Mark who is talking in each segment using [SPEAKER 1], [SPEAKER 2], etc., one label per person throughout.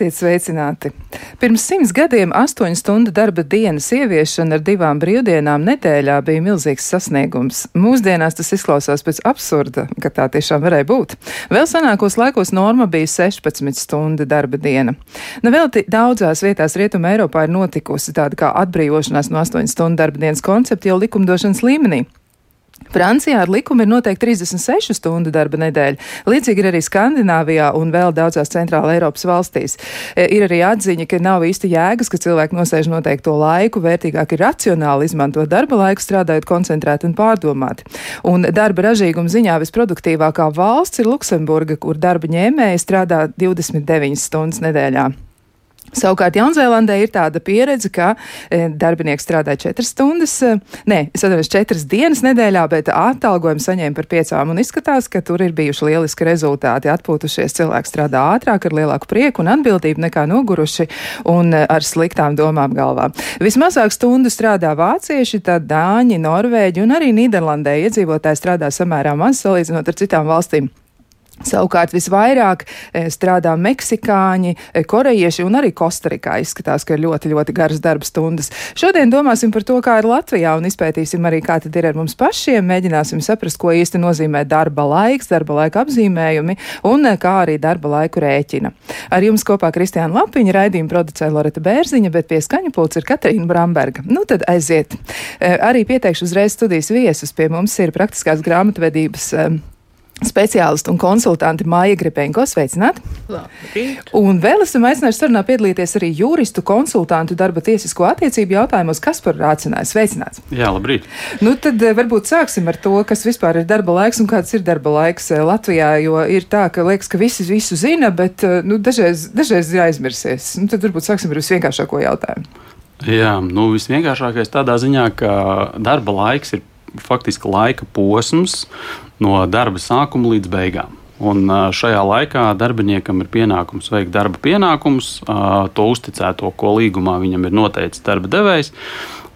[SPEAKER 1] Esiet sveicināti! Pirms simts gadiem astoņu stundu darba dienas ieviešana ar divām brīvdienām nedēļā bija milzīgs sasniegums. Mūsdienās tas izklausās pēc absurda, ka tā tiešām varēja būt. Vēl senākos laikos norma bija 16 stundu darba diena. Nevēl nu, daudzās vietās Rietuma Eiropā ir notikusi tāda kā atbrīvošanās no astoņu stundu darba dienas koncepta jau likumdošanas līmenī. Francijā ar likumu ir noteikti 36 stundu darba nedēļa. Līdzīgi ir arī Skandināvijā un vēl daudzās centrāla Eiropas valstīs. E, ir arī atziņa, ka nav īsti jēgas, ka cilvēki nosēž noteikto laiku, vērtīgāk ir racionāli izmantot darba laiku, strādājot koncentrēti un pārdomāti. Un darba ražīguma ziņā visproduktīvākā valsts ir Luksemburga, kur darba ņēmēji strādā 29 stundas nedēļā. Savukārt Jaunzēlandē ir tāda pieredze, ka e, darbinieks strādā četras stundas, e, nē, es atvainojos četras dienas nedēļā, bet atalgojumu saņēma par piecām un izskatās, ka tur ir bijuši lieliski rezultāti. Atpūtušies cilvēki strādā ātrāk, ar lielāku prieku un atbildību nekā noguruši un e, ar sliktām domām galvā. Vismazāk stundu strādā vācieši, tad dāņi, norvēģi un arī Nīderlandē iedzīvotāji strādā samērā maz salīdzinot ar citām valstīm. Savukārt visvairāk e, strādā meksikāņi, e, korejieši un arī Kostarikā. Izskatās, ka ir ļoti, ļoti garas darba stundas. Šodien domāsim par to, kā ir Latvijā un izpētīsim arī, kā tad ir ar mums pašiem. Mēģināsim saprast, ko īsti nozīmē darba laiks, darba laika apzīmējumi un e, kā arī darba laiku rēķina. Ar jums kopā Kristiāna Lapiņa raidījuma producē Loreta Bērziņa, bet pie skaņa pults ir Katrīna Bramberga. Nu tad aiziet. Arī pieteikšu uzreiz studijas viesus. Pie mums ir praktiskās grāmatvedības speciālisti un konsultanti Māja Grebenko. Sveicināti!
[SPEAKER 2] Labrīt.
[SPEAKER 1] Un vēl esam aicinājuši sarunā piedalīties arī juristu konsultantu darba tiesisko attiecību jautājumos, kas par rācināju. Sveicināts!
[SPEAKER 2] Jā, labrīt!
[SPEAKER 1] Nu, tad eh, varbūt sāksim ar to, kas vispār ir darba laiks un kāds ir darba laiks eh, Latvijā, jo ir tā, ka liekas, ka visi visu zina, bet eh, nu, dažreiz, dažreiz ir aizmirsies. Nu, tad varbūt sāksim ar visvienkāršāko jautājumu.
[SPEAKER 2] Jā, nu, visvienkāršākais tādā ziņā, ka darba laiks ir faktiski laika posms no darba sākuma līdz beigām. Un šajā laikā darbiniekam ir pienākums veikt darba pienākumus, to uzticēto, ko līgumā viņam ir noteicis darba devējs,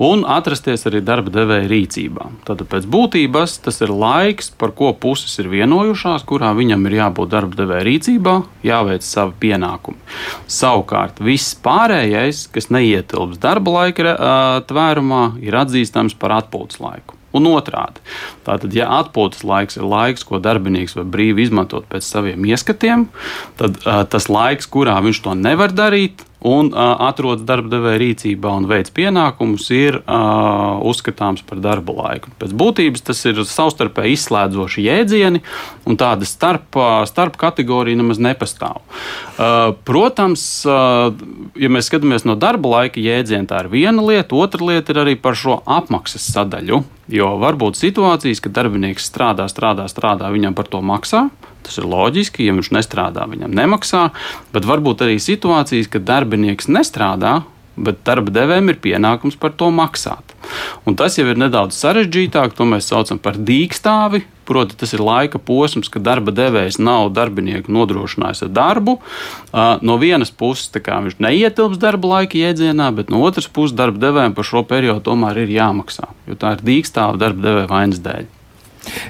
[SPEAKER 2] un atrasties arī darba devēja rīcībā. Tad pēc būtības tas ir laiks, par ko puses ir vienojušās, kurā viņam ir jābūt darba devēja rīcībā, jāveic savi pienākumi. Savukārt viss pārējais, kas neietilps darba laika tvērumā, ir atzīstams par atpūtas laiku un otrādi. Tātad, ja atpūtas laiks ir laiks, ko darbinieks var brīvi izmantot pēc saviem ieskatiem, tad uh, tas laiks, kurā viņš to nevar darīt, un atrodas darba devēja rīcībā un veids pienākumus, ir uh, uzskatāms par darba laiku. Pēc būtības tas ir savstarpēji izslēdzoši jēdzieni, un tāda starp, starp kategorija nemaz nepastāv. Uh, protams, uh, ja mēs skatāmies no darba laika jēdziena, tā ir viena lieta, otra lieta ir arī par šo apmaksas sadaļu. Jo var būt situācijas, ka darbinieks strādā, strādā, strādā, viņam par to maksā. Tas ir loģiski, ja viņš nestrādā, viņam nemaksā. Bet varbūt arī situācijas, kad darbinieks nestrādā, bet darba devējiem ir pienākums par to maksāt. Un tas jau ir nedaudz sarežģītāk, to mēs saucam par dīkstāvi. Proti, tas ir laika posms, kad darba devējs nav darbinieku nodrošinājis ar darbu. No vienas puses viņš neietilps darba laika jēdzienā, bet no otras puses darba devējiem par šo periodu tomēr ir jāmaksā, jo tā ir dīkstāva darba devēja vainas dēļ.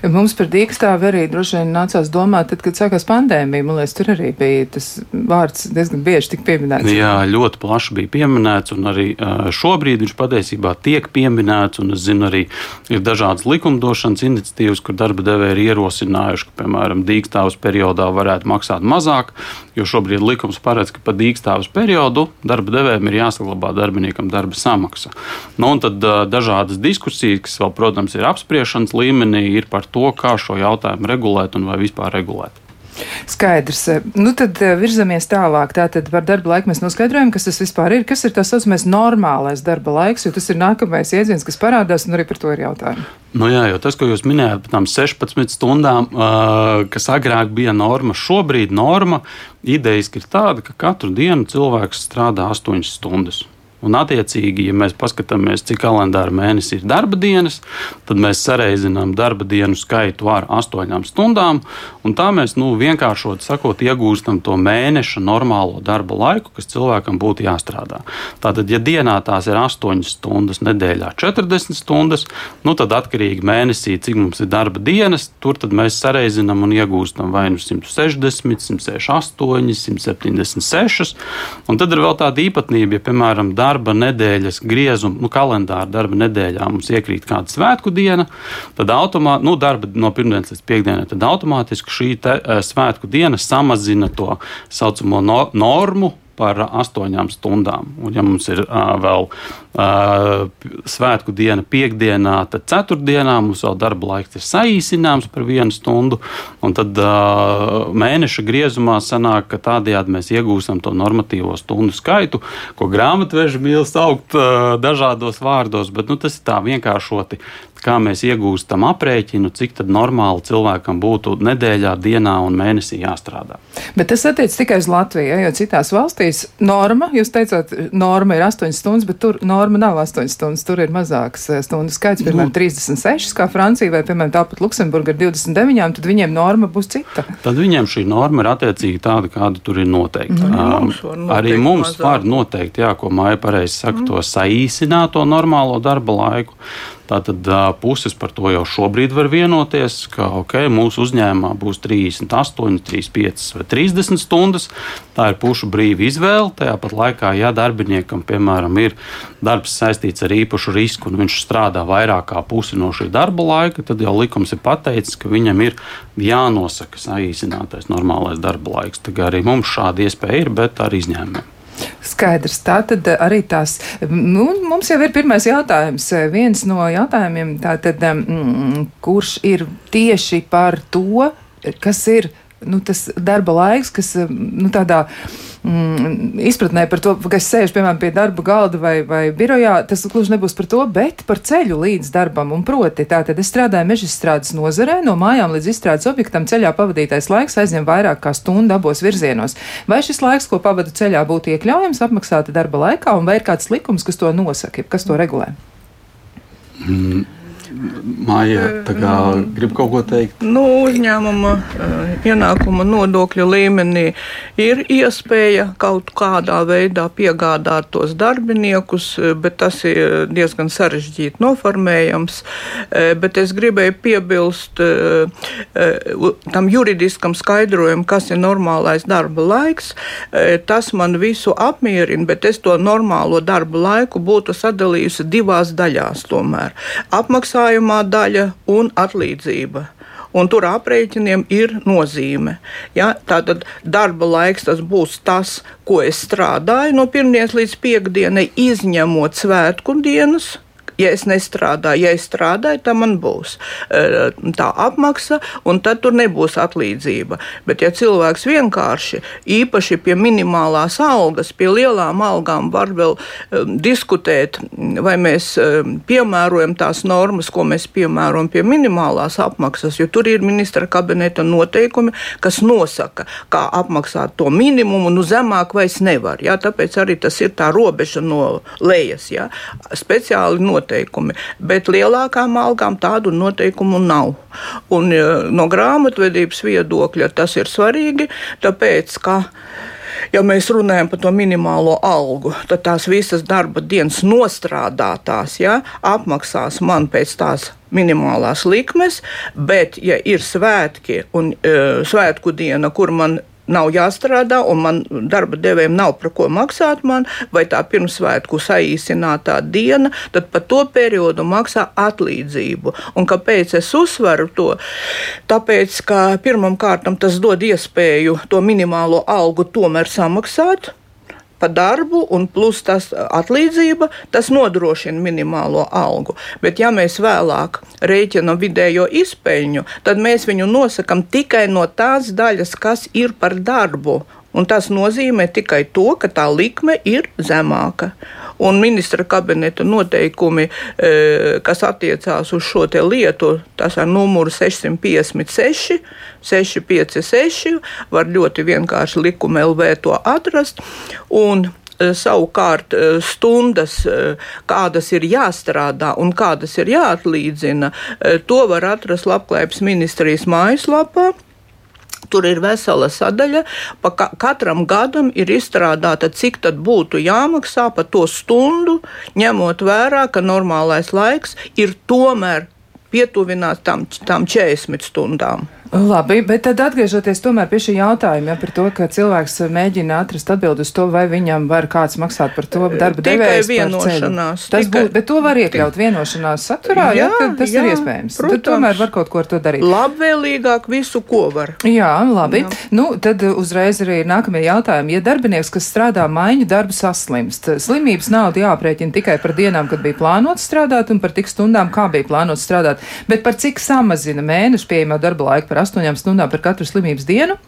[SPEAKER 1] Mums par dīkstāvi arī droši vien nācās domāt, tad, kad sākās pandēmija. Man liekas, tur arī bija tas vārds diezgan bieži tik pieminēts.
[SPEAKER 2] Jā, ļoti plaši bija pieminēts, un arī šobrīd viņš patiesībā tiek pieminēts. Es zinu, arī ir dažādas likumdošanas iniciatīvas, kur darba devēji ir ierosinājuši, ka, piemēram, dīkstāvas periodā varētu maksāt mazāk, jo šobrīd likums paredz, ka pa dīkstāvas periodu darba devējiem ir jāsaglabā darbiniekam darba samaksa. Nu, un tad dažādas diskusijas, kas vēl, protams, ir apspriešanas līmenī, ir ir par to, kā šo jautājumu regulēt un vai vispār regulēt.
[SPEAKER 1] Skaidrs. Nu, tad eh, virzamies tālāk. Tātad par darba laiku mēs noskaidrojam, kas tas vispār ir. Kas ir tas saucamais normālais darba laiks, jo tas ir nākamais iedziens, kas parādās, un arī par to ir jautājumi.
[SPEAKER 2] Nu jā, jo tas, ko jūs minējāt par tām 16 stundām, uh, kas agrāk bija norma, šobrīd norma idejiski ir tāda, ka katru dienu cilvēks strādā 8 stundas. Un, attiecīgi, ja mēs paskatāmies, cik kalendāra mēnesī ir darba dienas, tad mēs sareizinām darba dienu skaitu ar astoņām stundām. Tā mēs nu, vienkāršot sakot, iegūstam to mēneša normālo darba laiku, kas cilvēkam būtu jāstrādā. Tātad, ja dienā tās ir 8 stundas, nedēļā 40 stundas, nu, tad atkarīgi mēnesī, cik mums ir darba dienas, tur mēs sareizinām un iegūstam vai nu 160, 168, 176. Un tad ir vēl tāda īpatnība, ja, piemēram, darba nedēļas griezuma, nu, kalendāra darba nedēļā mums iekrīt kāda svētku diena, tad automātiski, nu, darba no pirmdienas līdz piekdienai, tad automātiski šī te, uh, svētku diena samazina to saucamo no, normu par astoņām stundām. Un, ja mums ir uh, vēl svētku diena, piekdienā, tad ceturtdienā mums vēl darba laiks ir saīsināms par vienu stundu. Tad mēneša griezumā sanāk, ka tādējādi mēs iegūstam to normatīvo stundu skaitu, ko grāmatveži mīl saukt dažādos vārdos, bet nu, tas ir tā vienkāršoti kā mēs iegūstam aprēķinu, cik normāli cilvēkam būtu nedēļā, dienā un mēnesī jāstrādā.
[SPEAKER 1] Bet tas attiecas tikai uz Latviju, jo citās valstīs norma, jūs teicāt, norma ir 8 stundas, bet tur norma nav 8 stundas, tur ir mazāks eh, stundu skaits, piemēram, nu, 36, kā Francija vai, piemēram, tāpat Luksemburga ir 29, tad viņiem norma būs cita.
[SPEAKER 2] Tad viņiem šī norma ir attiecīgi tāda, kāda tur ir noteikta. Mm. Mums noteikt Arī mums mazāk. var noteikt, jā, ko Māja pareizi saka, mm. to saīsināto normālo darba laiku. Tātad puses par to jau šobrīd var vienoties, ka okay, mūsu uzņēmumā būs 38, 35 vai 30 stundas. Tā ir pušu brīva izvēle. Tajāpat laikā, ja darbiniekam, piemēram, ir darbs saistīts ar īpašu risku un viņš strādā vairāk kā pusi no šī darba laika, tad jau likums ir pateicis, ka viņam ir jānosaka saīsinātais normālais darba laiks. Tā arī mums šāda iespēja ir, bet ar izņēmumiem.
[SPEAKER 1] Skaidrs. Tā tad arī tās. Nu, mums jau ir pirmais jautājums. Viens no jautājumiem, tātad, mm, kurš ir tieši par to, kas ir nu, tas darba laiks, kas nu, tādā mm, izpratnē par to, ka es sēžu, piemēram, pie darba galda vai, vai birojā, tas gluži nebūs par to, bet par ceļu līdz darbam. Un proti, tātad es strādāju mežstrādes nozarē, no mājām līdz izstrādes objektam ceļā pavadītais laiks aizņem vairāk kā stundu abos virzienos. Vai šis laiks, ko pavadu ceļā, būtu iekļaujams apmaksāta darba laikā, un vai ir kāds likums, kas to nosaka, kas to regulē?
[SPEAKER 2] Mm. Māja grib kaut ko teikt.
[SPEAKER 3] Nu, uzņēmuma uh, ienākuma nodokļu līmenī ir iespēja kaut kādā veidā piegādāt tos darbiniekus, eh, bet tas ir diezgan sarežģīti noformējams. Uh, bet es gribēju piebilst tam juridiskam skaidrojumam, kas ir normālais darba laiks. Tas man visu apmierina, bet es to normālo darba laiku būtu sadalījusi divās daļās tomēr. Apmaksā maksājumā daļa un atlīdzība. Un tur aprēķiniem ir nozīme. Ja? Tātad darba laiks tas būs tas, ko es strādāju no pirmdienas līdz piekdienai, izņemot svētku dienas, Ja es nestrādāju, ja es strādāju, tad man būs e, tā apmaksa, un tad tur nebūs atlīdzība. Bet, ja cilvēks vienkārši, īpaši pie minimālās algas, pie lielām algām, var vēl um, diskutēt, vai mēs um, piemērojam tās normas, ko mēs piemērojam pie minimālās apmaksas, jo tur ir ministra kabineta noteikumi, kas nosaka, kā apmaksāt to minimumu, nu zemāk vairs nevar. Jā, tāpēc arī tas ir tā robeža no lejas. Jā. Speciāli noteikti noteikumi, bet lielākām algām tādu noteikumu nav. Un no grāmatvedības viedokļa tas ir svarīgi, tāpēc, ka ja mēs runājam par to minimālo algu, tad tās visas darba dienas nostrādātās ja, apmaksās man pēc tās minimālās likmes, bet, ja ir svētki un e, svētku diena, kur man nav jāstrādā, un man darba devējiem nav par ko maksāt, man, vai tā pirmsvētku saīsinātā diena, tad par to periodu maksā atlīdzību. Un kāpēc es uzsveru to? Tāpēc, ka pirmam kārtam tas dod iespēju to minimālo algu tomēr samaksāt pa darbu, un plus tas atlīdzība, tas nodrošina minimālo algu. Bet, ja mēs vēlāk rēķinām vidējo izpēļņu, tad mēs viņu nosakām tikai no tās daļas, kas ir par darbu. Un tas nozīmē tikai to, ka tā likme ir zemāka. Un ministra kabineta noteikumi, e, kas attiecās uz šo lietu, tas ar numuru 656, 656, var ļoti vienkārši likuma LV to atrast. Un savukārt stundas, kādas ir jāstrādā un kādas ir jāatlīdzina, to var atrast Labklājības ministrijas mājaslapā. Tur ir vesela sadaļa, pa ka katram gadam ir izstrādāta, cik tad būtu jāmaksā par to stundu, ņemot vērā, ka normālais laiks ir tomēr pietuvināts tam, tam 40 stundām.
[SPEAKER 1] Labi, bet tad atgriežoties tomēr pie šī jautājuma ja, par to, ka cilvēks mēģina atrast atbildi uz to, vai viņam var kāds maksāt par to darba devējs.
[SPEAKER 3] vienošanās.
[SPEAKER 1] Tas būtu, bet to var iekļaut vienošanās saturā, jā, ja, tas jā, ir iespējams. Protams. Tad tomēr var kaut ko ar to darīt.
[SPEAKER 3] Labvēlīgāk visu, ko var.
[SPEAKER 1] Jā, labi. Jā. Nu, tad uzreiz arī nākamie jautājumi. Ja darbinieks, kas strādā maiņu darbu saslimst, slimības naudu jāprēķina tikai par dienām, kad bija plānots strādāt un par tik stundām, kā bija plānots strādāt, bet par cik samazina mēnešu pieejamā darba laika par astoņām stundām par katru slimības dienu.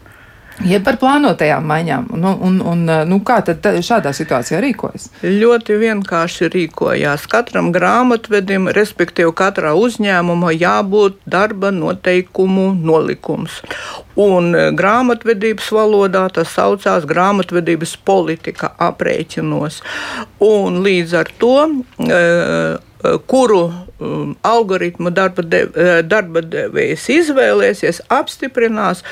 [SPEAKER 1] Jeb par plānotajām maiņām. Nu, un, un, nu, kā tad šādā situācijā rīkojas?
[SPEAKER 3] Ļoti vienkārši rīkojās. Katram grāmatvedim, respektīvi katrā uzņēmumā, jābūt darba noteikumu nolikums. Un e, grāmatvedības valodā tas saucās grāmatvedības politika aprēķinos. Un līdz ar to Eh, kuru um, algoritmu darba, de, eh, darba devējs izvēlēsies, apstiprinās,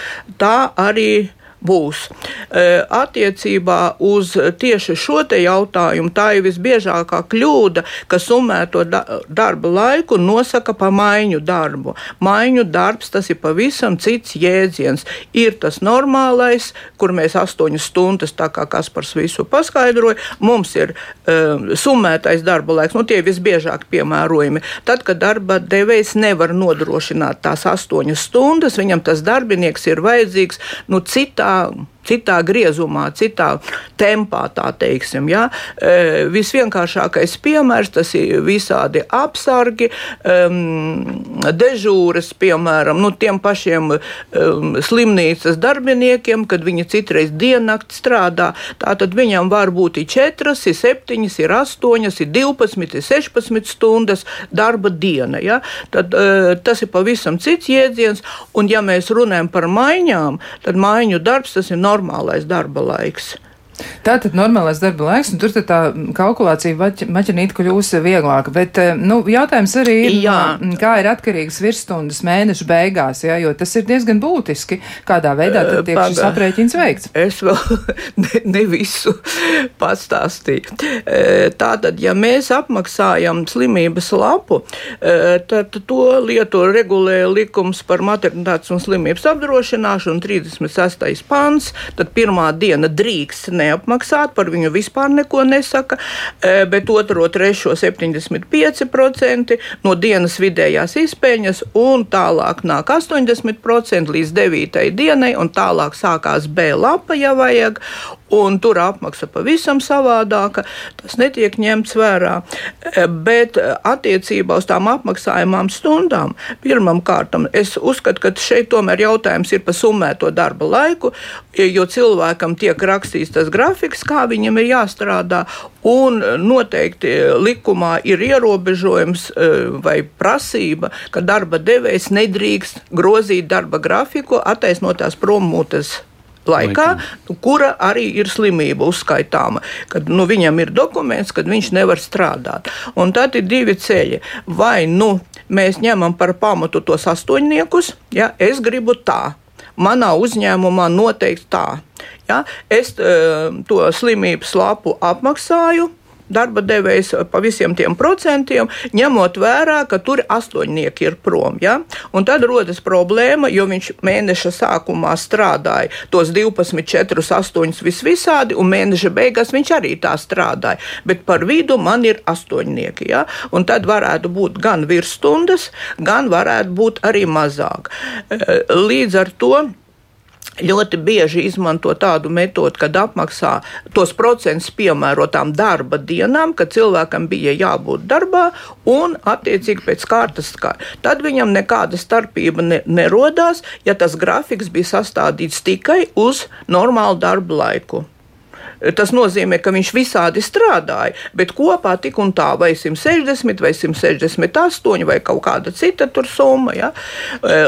[SPEAKER 3] tā arī būs. Attiecībā uz tieši šo te jautājumu tā ir visbiežākā kļūda, ka summēto darba laiku nosaka pa maiņu darbu. Maiņu darbs tas ir pavisam cits jēdziens. Ir tas normālais, kur mēs astoņas stundas, tā kā Kaspars visu paskaidroja, mums ir um, summētais darba laiks, nu tie visbiežāk piemērojami. Tad, kad darba devējs nevar nodrošināt tās astoņas stundas, viņam tas darbinieks ir vajadzīgs nu, citā dog. Citā griezumā, citā tempā, tā teiksim. Ja? E, visvienkāršākais piemērs tas ir visādi apsargi, dežūras, piemēram, nu, tiem pašiem slimnīcas darbiniekiem, kad viņi citreiz diennakti strādā. Tātad viņam var būt ir 4, ir 7, ir 8, ir 12, ir 16 stundas darba diena. Ja? Tad, uh, tas ir pavisam cits jēdziens, un ja mēs runājam par maiņām, tad maiņu darbs tas ir normāls normālais darba laiks.
[SPEAKER 1] Tā tad normālais darba laiks, un tur tā kalkulācija maķinīt kļūs vieglāka. Bet, eh, nu, jautājums arī ir, jā. kā ir atkarīgs virsstundas mēneša beigās, jā, jo tas ir diezgan būtiski, kādā veidā tad tiek Paga. šis aprēķins veikts.
[SPEAKER 3] Es vēl ne, ne visu pastāstīju. Tātad, ja mēs apmaksājam slimības lapu, tad to lietu regulē likums par maternitātes un slimības apdrošināšanu 36. pants, tad pirmā diena drīkst ne neapmaksāt, par viņu vispār neko nesaka, e, bet otro, trešo 75% no dienas vidējās izpējas, un tālāk nāk 80% līdz 9. dienai, un tālāk sākās B lapa, ja vajag, un tur apmaksa pavisam savādāka. Tas netiek ņemts vērā. E, bet attiecībā uz tām apmaksājumām stundām, pirmam kārtam, es uzskatu, ka šeit tomēr jautājums ir par summēto darba laiku, jo cilvēkam tiek rakstīts tas grafiks, kā viņam ir jāstrādā, un noteikti likumā ir ierobežojums e, vai prasība, ka darba devējs nedrīkst grozīt darba grafiku attaisnotās prommūtes laikā, kura arī ir slimība uzskaitāma, kad nu, viņam ir dokuments, kad viņš nevar strādāt. Un tad ir divi ceļi. Vai nu mēs ņemam par pamatu tos astoņniekus, ja es gribu tā. Manā uzņēmumā noteikti tā. Ja? Es uh, to slimības lapu apmaksāju, darba devējs pa visiem tiem procentiem, ņemot vērā, ka tur astoņnieki ir prom. Ja? Un tad rodas problēma, jo viņš mēneša sākumā strādāja tos 12, 4, 8 visvisādi, un mēneša beigās viņš arī tā strādāja. Bet par vidu man ir astoņnieki. Ja? Un tad varētu būt gan virsstundas, gan varētu būt arī mazāk. Līdz ar to ļoti bieži izmanto tādu metodi, kad apmaksā tos procentus piemērotām darba dienām, kad cilvēkam bija jābūt darbā un attiecīgi pēc kārtas skar. Tad viņam nekāda starpība ne, nerodās, ja tas grafiks bija sastādīts tikai uz normālu darba laiku. Tas nozīmē, ka viņš visādi strādāja, bet kopā tik un tā, vai 160, vai 168, vai kaut kāda cita summa. Ja?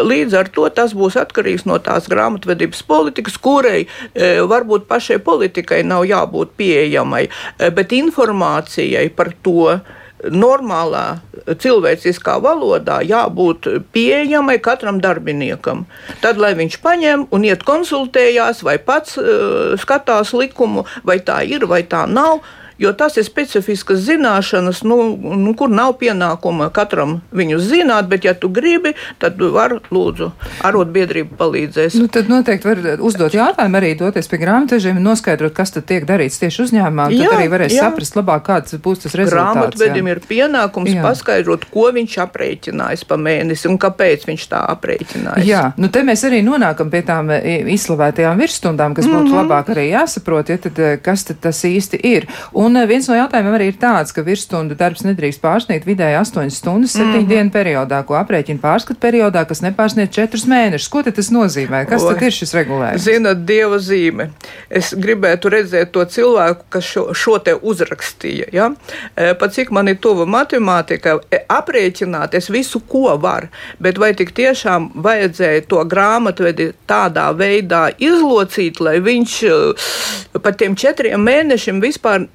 [SPEAKER 3] Līdz ar to tas būs atkarīgs no tās grāmatvedības politikas, kurai varbūt pašai politikai nav jābūt pieejamai, bet informācijai par to normālā cilvēciskā valodā jābūt pieejamai katram darbiniekam. Tad, lai viņš paņem un iet konsultējās, vai pats uh, skatās likumu, vai tā ir, vai tā nav jo tas ir specifiskas zināšanas, nu, nu, kur nav pienākuma katram viņu zināt, bet, ja tu gribi, tad var lūdzu arotbiedrība palīdzēs.
[SPEAKER 1] Nu, tad noteikti var uzdot jautājumu arī doties pie grāmatvežiem un noskaidrot, kas tad tiek darīts tieši uzņēmumā. Tad jā, arī varēs jā. saprast labāk, kāds būs tas rezultāts.
[SPEAKER 3] Grāmatvedim ir pienākums jā. paskaidrot, ko viņš aprēķinājis pa mēnesi un kāpēc viņš tā aprēķinājis.
[SPEAKER 1] Jā, nu te mēs arī nonākam pie tām e, izslavētajām virsstundām, kas būtu mm -hmm. labāk arī jāsaprot, ja tad, e, kas tad tas īsti ir. Un Un eh, viens no jautājumiem arī ir tāds, ka virsstundu darbs nedrīkst pārsniegt vidēji 8 stundas 7 mm -hmm. dienu periodā, ko aprēķina pārskatu periodā, kas nepārsniedz 4 mēnešus. Ko tas nozīmē? Kas Oi, tad ir šis regulējums?
[SPEAKER 3] Zinat, dieva zīme. Es gribētu redzēt to cilvēku, kas šo, šo te uzrakstīja. Ja? E, pat cik man ir tuva matemātika, e, aprēķināt es visu, ko var, bet vai tik tiešām vajadzēja to grāmatvedi tādā veidā izlocīt, lai viņš e, par tiem četriem mēnešiem vispār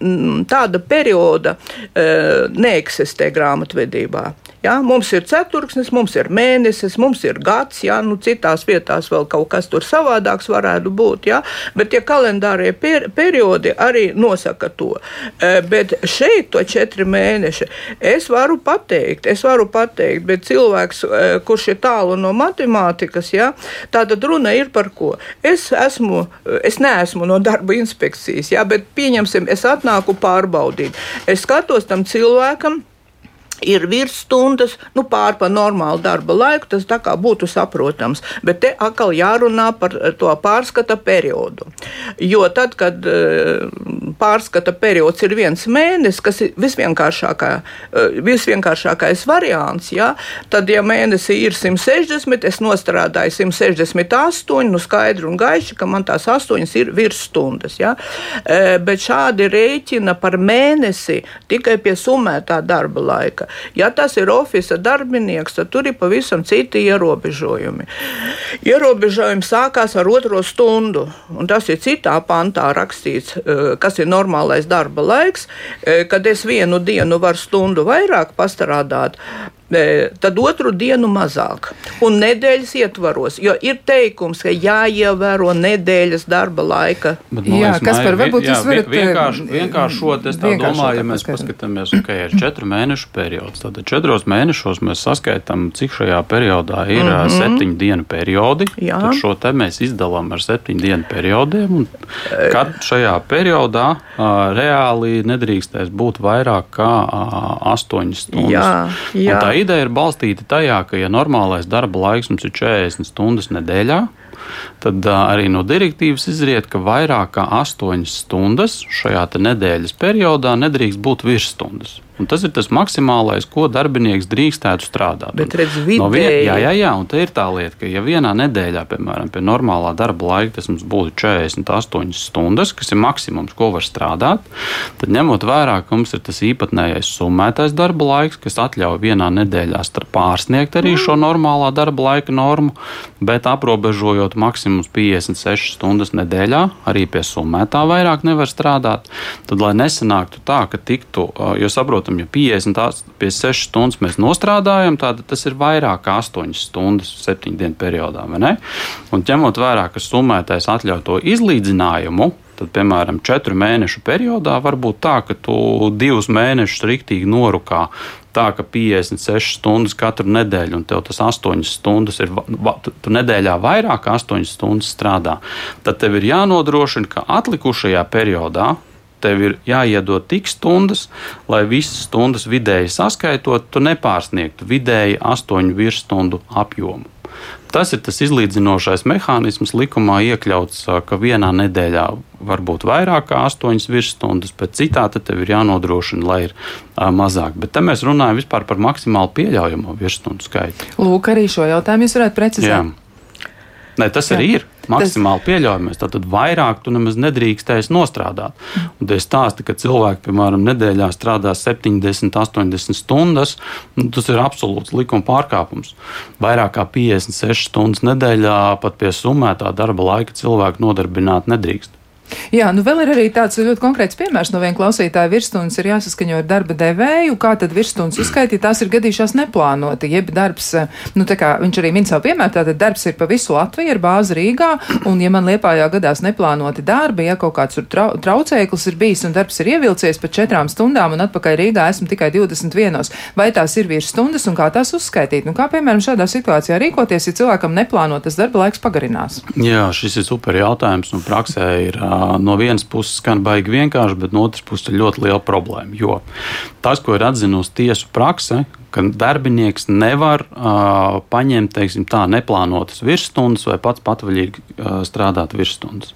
[SPEAKER 3] tāda perioda uh, neeksistē grāmatvedībā. Ja, mums ir ceturksnis, mums ir mēnesis, mums ir gads, ja, nu, citās vietās vēl kaut kas tur savādāks varētu būt. Ja, bet tie kalendārie per periodi arī nosaka to. E, bet šeit to četri mēneši es varu pateikt, es varu pateikt, bet cilvēks, e, kurš ir tālu no matemātikas, ja, tāda runa ir par ko. Es esmu, es neesmu no darba inspekcijas, ja, bet pieņemsim, es atnāku pārbaudīt. Es skatos tam cilvēkam ir virsstundas, nu, pār pa normālu darba laiku, tas tā kā būtu saprotams. Bet te atkal jārunā par eh, to pārskata periodu. Jo tad, kad eh, pārskata periods ir viens mēnesis, kas ir visvienkāršākā, eh, visvienkāršākais variants, ja, tad, ja mēnesī ir 160, es nostrādāju 168, nu skaidri un gaiši, ka man tās astoņas ir virsstundas. Ja. Bet šādi rēķina par mēnesi tikai pie summētā darba laika. Ja tas ir oficiāls darbinieks, tad tur ir pavisam citi ierobežojumi. Ierobežojumi sākās ar otro stundu, un tas ir citā pantā rakstīts, eh, kas ir normālais darba laiks, eh, kad es vienu dienu varu stundu vairāk pastrādāt, tad otru dienu mazāk. Un nedēļas ietvaros, jo ir teikums, ka jāievēro nedēļas darba laika.
[SPEAKER 1] Bet, no, jā, kas par varbūt jā, jūs varat
[SPEAKER 2] vienkārši, vienkāršot, es tā domāju, ja mēs paskatāmies, ka ir četru mēnešu periods, tad četros mēnešos mēs saskaitām, cik šajā periodā ir mm -hmm. septiņu dienu periodi. Jā. Tad šo te mēs izdalām ar septiņu dienu periodiem, un kad šajā periodā uh, reāli nedrīkstēs būt vairāk kā uh, astoņas stundas. Jā, jā ideja ir balstīta tajā, ka, ja normālais darba laiks mums ir 40 stundas nedēļā, tad arī no direktīvas izriet, ka vairāk kā 8 stundas šajā nedēļas periodā nedrīkst būt virsstundas. Un tas ir tas maksimālais, ko darbinieks drīkstētu strādāt.
[SPEAKER 3] Bet, redz, no vien,
[SPEAKER 2] jā, jā, jā, un tā ir tā lieta, ka ja vienā nedēļā, piemēram, pie normālā darba laika tas mums būtu 48 stundas, kas ir maksimums, ko var strādāt, tad ņemot vērā, ka mums ir tas īpatnējais summētais darba laiks, kas atļauj vienā nedēļā pārsniegt arī šo normālā darba laika normu, bet aprobežojot maksimums 56 stundas nedēļā, arī pie summētā vairāk nevar strādāt, tad lai nesanāktu tā, ka tiktu, jo saprotu, saprotam, ja 50, 56 stundas mēs nostrādājam, tad tas ir vairāk kā 8 stundas septiņu dienu periodā. Un ņemot vērā, ka summētais atļauj to izlīdzinājumu, tad, piemēram, četru mēnešu periodā var būt tā, ka tu divus mēnešus riktīgi norukā. Tā ka 56 stundas katru nedēļu, un tev tas 8 stundas ir, tu nedēļā vairāk kā 8 stundas strādā, tad tev ir jānodrošina, ka atlikušajā periodā tev ir jāiedod tik stundas, lai visas stundas vidēji saskaitot, tu nepārsniegtu vidēji astoņu virsstundu apjomu. Tas ir tas izlīdzinošais mehānisms likumā iekļauts, ka vienā nedēļā var būt vairāk kā astoņas virsstundas, bet citā tev ir jānodrošina, lai ir a, mazāk. Bet te mēs runājam par maksimāli pieļaujamo virsstundu skaitu.
[SPEAKER 1] Lūk, arī šo jautājumu jūs varētu precizēt. Jā.
[SPEAKER 2] Nē, tas Jā. arī ir. maksimāli Tas... pieļaujamais. Tad vairāk tu nemaz nedrīkstēsi nostrādāt. Un tie stāsti, ka cilvēki, piemēram, nedēļā strādā 70, 80 stundas, nu, tas ir absolūts likuma pārkāpums. Vairāk kā 56 stundas nedēļā pat pie summētā darba laika cilvēku nodarbināt nedrīkst.
[SPEAKER 1] Jā, nu vēl ir arī tāds ļoti konkrēts piemērs no viena klausītāja. Virsstundas ir jāsaskaņo ar darba devēju, kā tad virsstundas uzskaitīt, tās ir gadījušās neplānoti, jeb darbs, nu tā kā viņš arī min savu piemēru, tātad darbs ir pa visu Latviju ar bāzi Rīgā, un ja man Liepājā gadās neplānoti darbi, ja kaut kāds trau, traucēklis ir bijis un darbs ir ievilcies pa četrām stundām un atpakaļ Rīgā esmu tikai 21, vai tās ir virsstundas un kā tās uzskaitīt? Nu kā piemēram šādā situācijā rīkoties, ja cilvēkam neplānotas darba laiks pagarinās?
[SPEAKER 2] Jā, šis ir super jautājums. Un praksē ir no vienas puses skan baigi vienkārši, bet no otras puses ir ļoti liela problēma. Jo tas, ko ir atzinusi tiesu prakse, ka darbinieks nevar uh, paņemt teiksim, tā, neplānotas virsstundas vai pats patvaļīgi uh, strādāt virsstundas.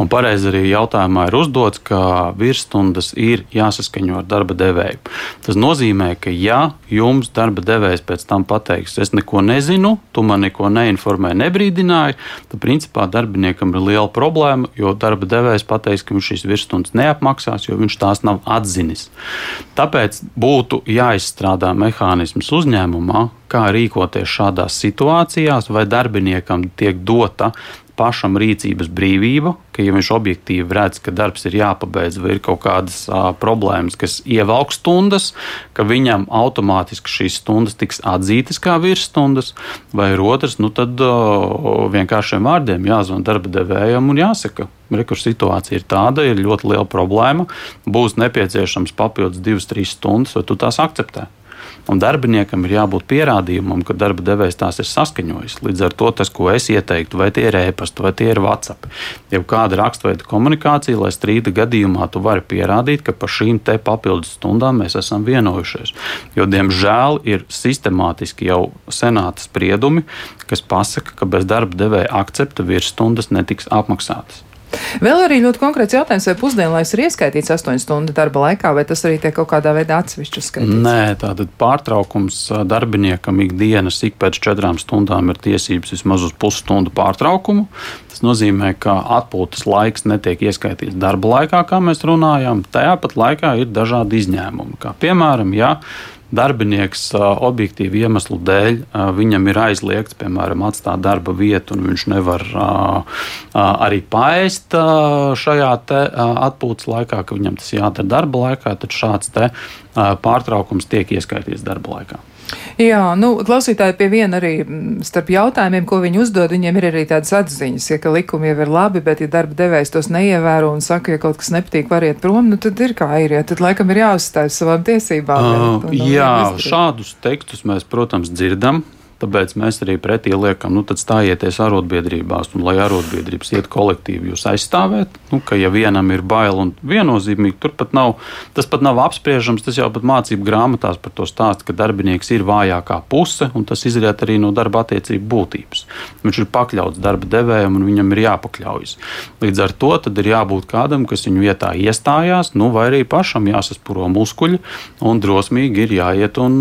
[SPEAKER 2] Un pareizi arī jautājumā ir uzdots, ka virsstundas ir jāsaskaņo ar darba devēju. Tas nozīmē, ka ja jums darba devējs pēc tam pateiks, es neko nezinu, tu man neko neinformēji, nebrīdināji, tad principā darbiniekam ir liela problēma, jo darba devējs pateiks, ka viņš šīs virsstundas neapmaksās, jo viņš tās nav atzinis. Tāpēc būtu jāizstrādā mehānisms mehānisms uzņēmumā, kā rīkoties šādās situācijās, vai darbiniekam tiek dota pašam rīcības brīvība, ka, ja viņš objektīvi redz, ka darbs ir jāpabeidz, vai ir kaut kādas a, problēmas, kas ievelk stundas, ka viņam automātiski šīs stundas tiks atzītas kā virsstundas, vai ir otrs, nu tad a, vienkāršiem vārdiem jāzvan darba devējam un jāsaka. Rekursu situācija ir tāda, ir ļoti liela problēma, būs nepieciešams papildus 2-3 stundas, vai tu tās akceptē. Un darbiniekam ir jābūt pierādījumam, ka darba devējs tās ir saskaņojis. Līdz ar to tas, ko es ieteiktu, vai tie ir e-pasta, vai tie ir WhatsApp, jau kāda rakstveida komunikācija, lai strīda gadījumā tu vari pierādīt, ka par šīm te papildus stundām mēs esam vienojušies. Jo, diemžēl, ir sistemātiski jau senāta spriedumi, kas pasaka, ka bez darba devēja akcepta virsstundas netiks apmaksātas.
[SPEAKER 1] Vēl arī ļoti konkrēts jautājums, vai pusdienlaiks ir ieskaitīts 8 stundu darba laikā, vai tas arī tiek kaut kādā veidā atsevišķi uzskaitīts?
[SPEAKER 2] Nē, tātad pārtraukums darbiniekam ikdienas ik pēc četrām stundām ir tiesības vismaz uz pusstundu pārtraukumu. Tas nozīmē, ka atpūtas laiks netiek ieskaitīts darba laikā, kā mēs runājām. Tajā pat laikā ir dažādi izņēmumi. Kā piemēram, ja darbinieks objektīvu iemeslu dēļ viņam ir aizliegts, piemēram, atstāt darba vietu, un viņš nevar arī paēst šajā atpūtas laikā, ka viņam tas jādara darba laikā, tad šāds pārtraukums tiek ieskaitīts darba laikā.
[SPEAKER 1] Jā, nu, klausītāji pie viena arī starp jautājumiem, ko viņi uzdod, viņiem ir arī tādas atziņas, ja, ka likumi jau ir labi, bet ja darba devējs tos neievēro un saka, ja kaut kas nepatīk, variet prom, nu tad ir kā ir, ja tad laikam ir jāuzstājas savām tiesībām.
[SPEAKER 2] Uh, jā, šādus tekstus mēs, protams, dzirdam. Tāpēc mēs arī pretī liekam, nu, stājieties arotbiedrībās, un lai arotbiedrības iet kolektīvi jūs aizstāvēt. Nu, ka, ja vienam ir bail un viennozīmīgi, tur pat nav, tas pat nav apspriežams. Tas jau pat mācību grāmatās par to stāst, ka darbinieks ir vājākā puse, un tas izriet arī no darba attiecību būtības. Viņš ir pakļauts darba devējam, un viņam ir jāpakļaujas. Līdz ar to ir jābūt kādam, kas viņu vietā iestājās, nu, vai arī pašam jāsaspuro muskuļi, un drosmīgi ir jāiet un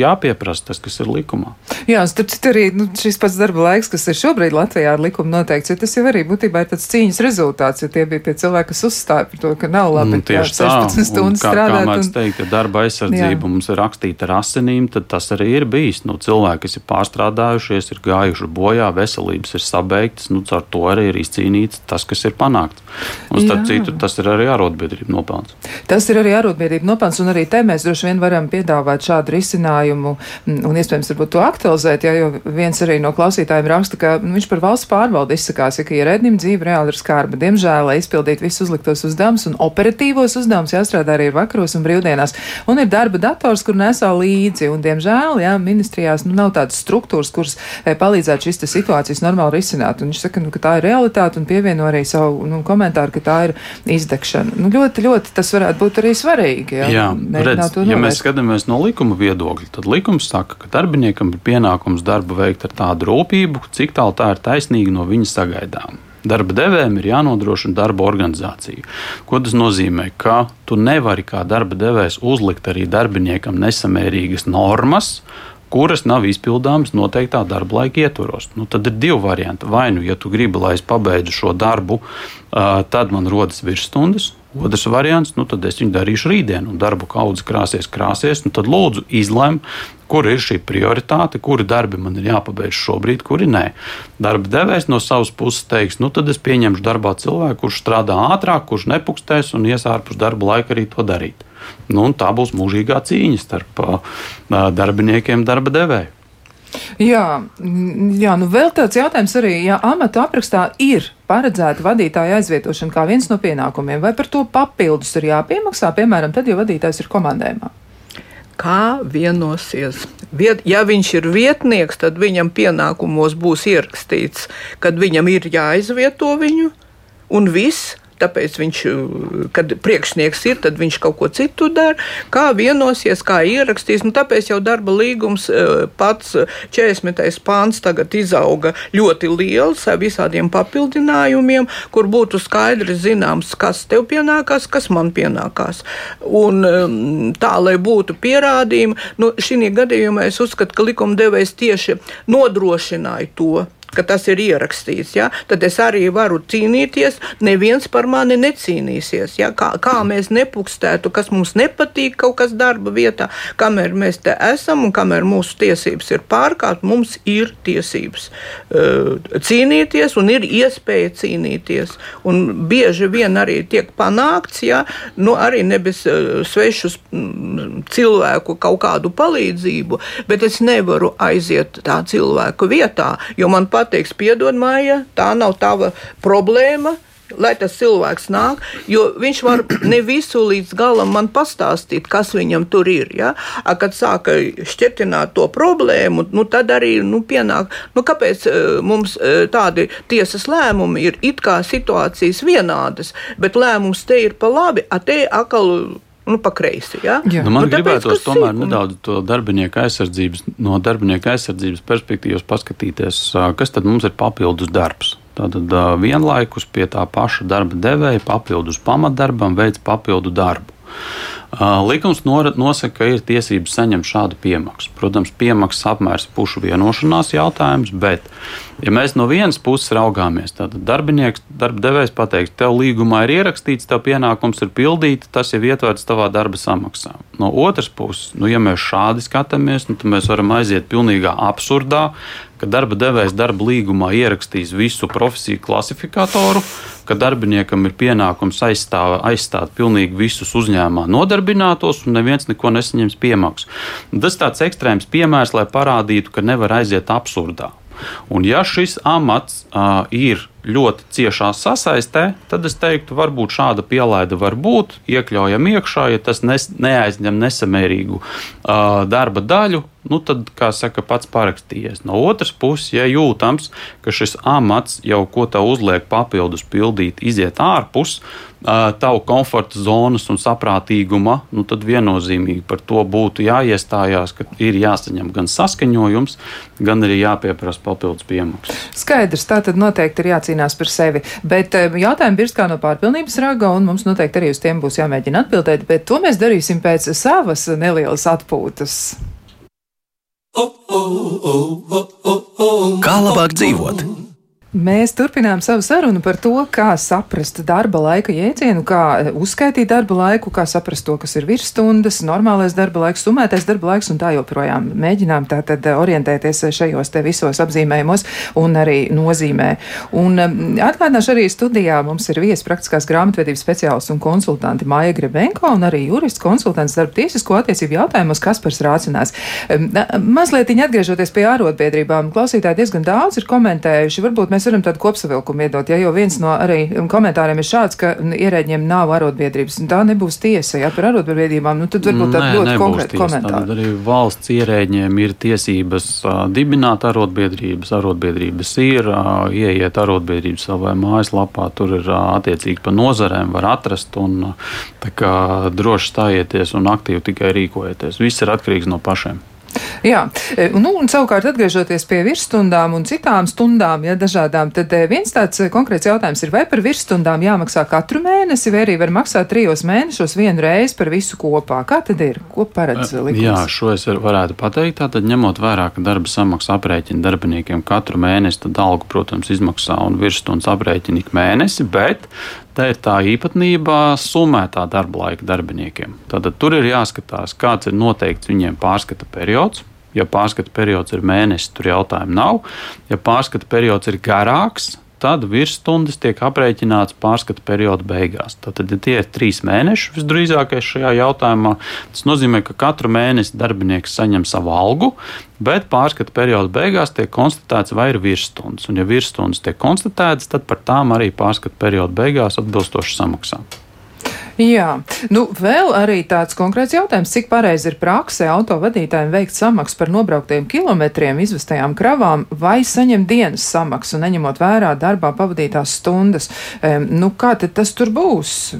[SPEAKER 2] jāpieprasa tas, kas ir likumā.
[SPEAKER 1] Jā, starp citu arī nu, šis pats darba laiks, kas ir šobrīd Latvijā ar likumu noteikts, ja tas jau arī būtībā ir tāds cīņas rezultāts, jo tie bija tie cilvēki, kas uzstāja par to, ka nav labi
[SPEAKER 2] nu, tieši jā, 16 stundas kā, strādāt. Kā mēdz un... teikt, ja darba aizsardzība jā. mums ir rakstīta ar asinīm, tad tas arī ir bijis. Nu, cilvēki, kas ir pārstrādājušies, ir gājuši bojā, veselības ir sabeigtas, nu, ar to arī ir izcīnīts tas, kas ir panākts. Un starp jā. citu, tas ir arī arotbiedrība nopelns.
[SPEAKER 1] Tas ir arī arotbiedrība nopelns, un arī te mēs droši vien varam piedāvāt šādu risinājumu un iespējams varbūt to aktualizēt aktualizēt, ja, jo viens arī no klausītājiem raksta, ka nu, viņš par valsts pārvaldu izsakās, ja, ka ierēdnim dzīve reāli ir skarba. Diemžēl, lai izpildītu visus uzliktos uzdevumus un operatīvos uzdevumus, jāstrādā arī vakaros un brīvdienās. Un ir darba dators, kur nesā līdzi, un, diemžēl, jā, ministrijās nu, nav tādas struktūras, kuras e, palīdzētu šīs situācijas normāli risināt. Un viņš saka, nu, ka tā ir realitāte un pievieno arī savu nu, komentāru, ka tā ir izdegšana. Nu, ļoti, ļoti tas varētu būt arī svarīgi. Jā,
[SPEAKER 2] jā redz, ja mēs skatāmies no likuma viedokļa, tad likums saka, ka darbiniekam ir pienākums pienākums darbu veikt ar tādu rūpību, cik tālu tā ir taisnīga no viņa sagaidām. Darba devējiem ir jānodrošina darba organizācija. Ko tas nozīmē? Ka tu nevari kā darba devējs uzlikt arī darbiniekam nesamērīgas normas, kuras nav izpildāmas noteiktā darba laika ietvaros. Nu, tad ir divi varianti. Vai nu, ja tu gribi, lai es pabeidzu šo darbu, tad man rodas virsstundas. Otrs variants, nu tad es viņu darīšu rītdien, un darbu kaudze krāsies, krāsies. Nu tad lūdzu, izlem, kur ir šī prioritāte, kuri darbi man ir jāpabeidz šobrīd, kuri nē. Darba devējs no savas puses teiks, nu tad es pieņemšu darbā cilvēku, kurš strādā ātrāk, kurš nepukstēs un ies ārpus darba laika arī to darīt. Nu, tā būs mūžīgā cīņa starp darbiniekiem un darba devēju.
[SPEAKER 1] Jā, jā, nu vēl tāds jautājums arī, ja amata aprakstā ir paredzēta vadītāja aizvietošana kā viens no pienākumiem, vai par to papildus ir jāpiemaksā, piemēram, tad, ja vadītājs ir komandējumā?
[SPEAKER 3] Kā vienosies? Viet, ja viņš ir vietnieks, tad viņam pienākumos būs ierakstīts, kad viņam ir jāizvieto viņu, un viss tāpēc viņš, kad priekšnieks ir, tad viņš kaut ko citu dara. Kā vienosies, kā ierakstīs. Nu, tāpēc jau darba līgums e, pats 40. pāns tagad izauga ļoti liels ar visādiem papildinājumiem, kur būtu skaidri zināms, kas tev pienākās, kas man pienākās. Un tā, lai būtu pierādījumi, nu, šī gadījumā es uzskatu, ka likumdevējs tieši nodrošināja to ka tas ir ierakstīts, ja, tad es arī varu cīnīties. Neviens par mani necīnīsies. Ja, kā, kā mēs nepukstētu, kas mums nepatīk kaut kas darba vietā, kamēr mēs te esam un kamēr mūsu tiesības ir pārkāptas, mums ir tiesības uh, cīnīties un ir iespēja cīnīties. Un bieži vien arī tiek panākts, ja, nu, arī ne bez uh, svešus mm, cilvēku kaut kādu palīdzību, bet es nevaru aiziet tā cilvēku vietā, jo man patīk pateiks, piedod, Māja, tā nav tava problēma. Lai tas cilvēks nāk, jo viņš var ne visu līdz galam man pastāstīt, kas viņam tur ir. Ja? A, kad sāka šķietināt to problēmu, nu, tad arī nu, pienāk, nu, kāpēc mums tādi tiesas lēmumi ir it kā situācijas vienādas, bet lēmums te ir pa labi, a te atkal nu, pa kreisi. Ja?
[SPEAKER 2] Jā. Nu, man nu, gribētos tomēr sīkumi. nedaudz to darbinieku aizsardzības, no darbinieku aizsardzības perspektīvas paskatīties, kas tad mums ir papildus darbs. Tātad vienlaikus pie tā paša darba devēja papildus pamatdarbam veids papildu darbu. Likums nosaka, ka ir tiesības saņemt šādu piemaksu. Protams, piemaksas apmērs pušu vienošanās jautājums, bet, ja mēs no vienas puses raugāmies, tad darbinieks, darba devējs pateiks, tev līgumā ir ierakstīts, tev pienākums ir pildīt, tas jau ietverts tavā darba samaksā. No otras puses, nu, ja mēs šādi skatāmies, nu, tad mēs varam aiziet pilnīgā absurdā, ka darba devējs darba līgumā ierakstīs visu profesiju klasifikatoru, ka darbiniekam ir pienākums aizstāv, aizstāt pilnīgi visus uzņēmumā nodarbinātos, un neviens neko nesaņems piemaksu. Tas tāds ekstrēms piemērs, lai parādītu, ka nevar aiziet absurdā. Un ja šis amats uh, ir ļoti ciešā sasaistē, tad es teiktu, varbūt šāda pielaide var būt, iekļaujam iekšā, ja tas nes, neaizņem nesamērīgu uh, darba daļu, nu tad, kā saka, pats parakstījies. No otras puses, ja jūtams, ka šis amats jau ko te uzliek papildus pildīt, iziet ārpus uh, tavu komforta zonas un saprātīguma, nu tad viennozīmīgi par to būtu jāiestājās, ka ir jāsaņem gan saskaņojums, gan arī jāpieprasa papildus piemaksas.
[SPEAKER 1] Skaidrs, tā tad noteikti ir jācīnās jācīnās par sevi. Bet eh, jautājumi birst kā no pārpilnības raga, un mums noteikti arī uz tiem būs jāmēģina atbildēt, bet to mēs darīsim pēc savas nelielas atpūtas. Kā labāk dzīvot? Mēs turpinām savu sarunu par to, kā saprast darba laika jēdzienu, kā uzskaitīt darba laiku, kā saprast to, kas ir virsstundas, normālais darba laiks, summētais darba laiks un tā joprojām. Mēģinām tātad orientēties šajos te visos apzīmējumos un arī nozīmē. Un um, atgādināšu arī studijā mums ir viesis praktiskās grāmatvedības speciālists un konsultanti Maija Grebenko un arī jurists konsultants darba tiesisko attiecību jautājumos Kaspars Rācinās. Um, mazliet atgriežoties pie ārotbiedrībām, klausītāji diezgan daudz ir komentējuši. Varbūt mēs mēs varam tādu kopsavilkumu iedot. Ja, jo viens no arī komentāriem ir šāds, ka ierēģiem nav arotbiedrības. Tā nebūs tiesa. Ja par arotbiedrībām, nu, tad varbūt tāda ļoti konkrēta komentāra.
[SPEAKER 2] Tad arī valsts ierēģiem ir tiesības uh, dibināt arotbiedrības. Arotbiedrības ir, uh, ieiet arotbiedrības savā mājaslapā, tur ir uh, attiecīgi pa nozarēm var atrast un uh, tā kā droši stājieties un aktīvi tikai rīkojieties. Viss ir atkarīgs no pašiem.
[SPEAKER 1] Jā, e, nu, un savukārt atgriežoties pie virsstundām un citām stundām, ja dažādām, tad e, viens tāds e, konkrēts jautājums ir, vai par virsstundām jāmaksā katru mēnesi, vai arī var maksāt trijos mēnešos vienu reizi par visu kopā. Kā tad ir? Ko paredz likums?
[SPEAKER 2] Jā, šo es varētu pateikt. Tātad ņemot vērā, ka darba samaksa aprēķina darbiniekiem katru mēnesi, tad algu, protams, izmaksā un virsstundas aprēķina ik mēnesi, bet Te ir tā īpatnība summētā darba laika darbiniekiem. Tātad tur ir jāskatās, kāds ir noteikts viņiem pārskata periods. Ja pārskata periods ir mēnesis, tur jautājumu nav. Ja pārskata periods ir garāks, tad virsstundas tiek aprēķināts pārskata perioda beigās. Tad, ja tie ir trīs mēneši, visdrīzākais šajā jautājumā, tas nozīmē, ka katru mēnesi darbinieks saņem savu algu, bet pārskata perioda beigās tiek konstatēts, vai ir virsstundas. Un, ja virsstundas tiek konstatētas, tad par tām arī pārskata perioda beigās atbilstoši samaksā.
[SPEAKER 1] Jā, nu vēl arī tāds konkrēts jautājums, cik pareizi ir praksē autovadītājiem veikt samaksu par nobrauktiem kilometriem, izvestajām kravām vai saņemt dienas samaksu, neņemot vērā darbā pavadītās stundas. Um, nu, kā tad tas tur būs?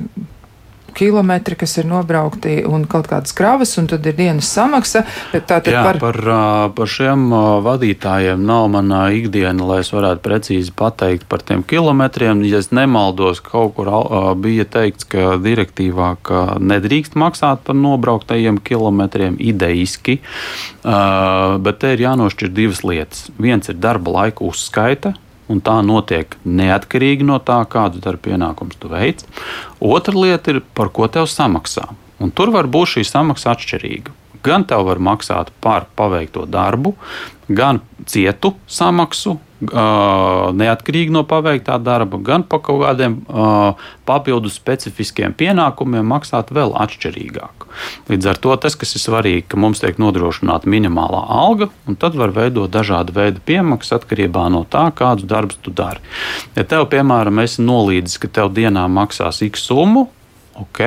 [SPEAKER 1] Kilometri, kas ir nobraukti, un kaut kādas kravas, un tad ir dienas samaksa.
[SPEAKER 2] Tātad Jā, par... Par, par šiem vadītājiem nav manā ikdiena, lai es varētu precīzi pateikt par tiem kilometriem. Ja es nemaldos, kaut kur bija teikts, ka direktīvā ka nedrīkst maksāt par nobrauktajiem kilometriem ideiski, bet te ir jānošķir divas lietas. Viens ir darba laika uzskaita un tā notiek neatkarīgi no tā, kādus darba pienākumus tu veic. Otra lieta ir, par ko tev samaksā. Un tur var būt šī samaksa atšķirīga. Gan tev var maksāt par paveikto darbu, gan cietu samaksu, neatkarīgi no paveiktā darba, gan par kaut kādiem papildus specifiskiem pienākumiem maksāt vēl atšķirīgāk. Līdz ar to tas, kas ir svarīgi, ka mums tiek nodrošināta minimālā alga, un tad var veidot dažādu veidu piemaksas atkarībā no tā, kādus darbus tu dari. Ja tev, piemēram, esi nolīdzis, ka tev dienā maksās X summu, ok,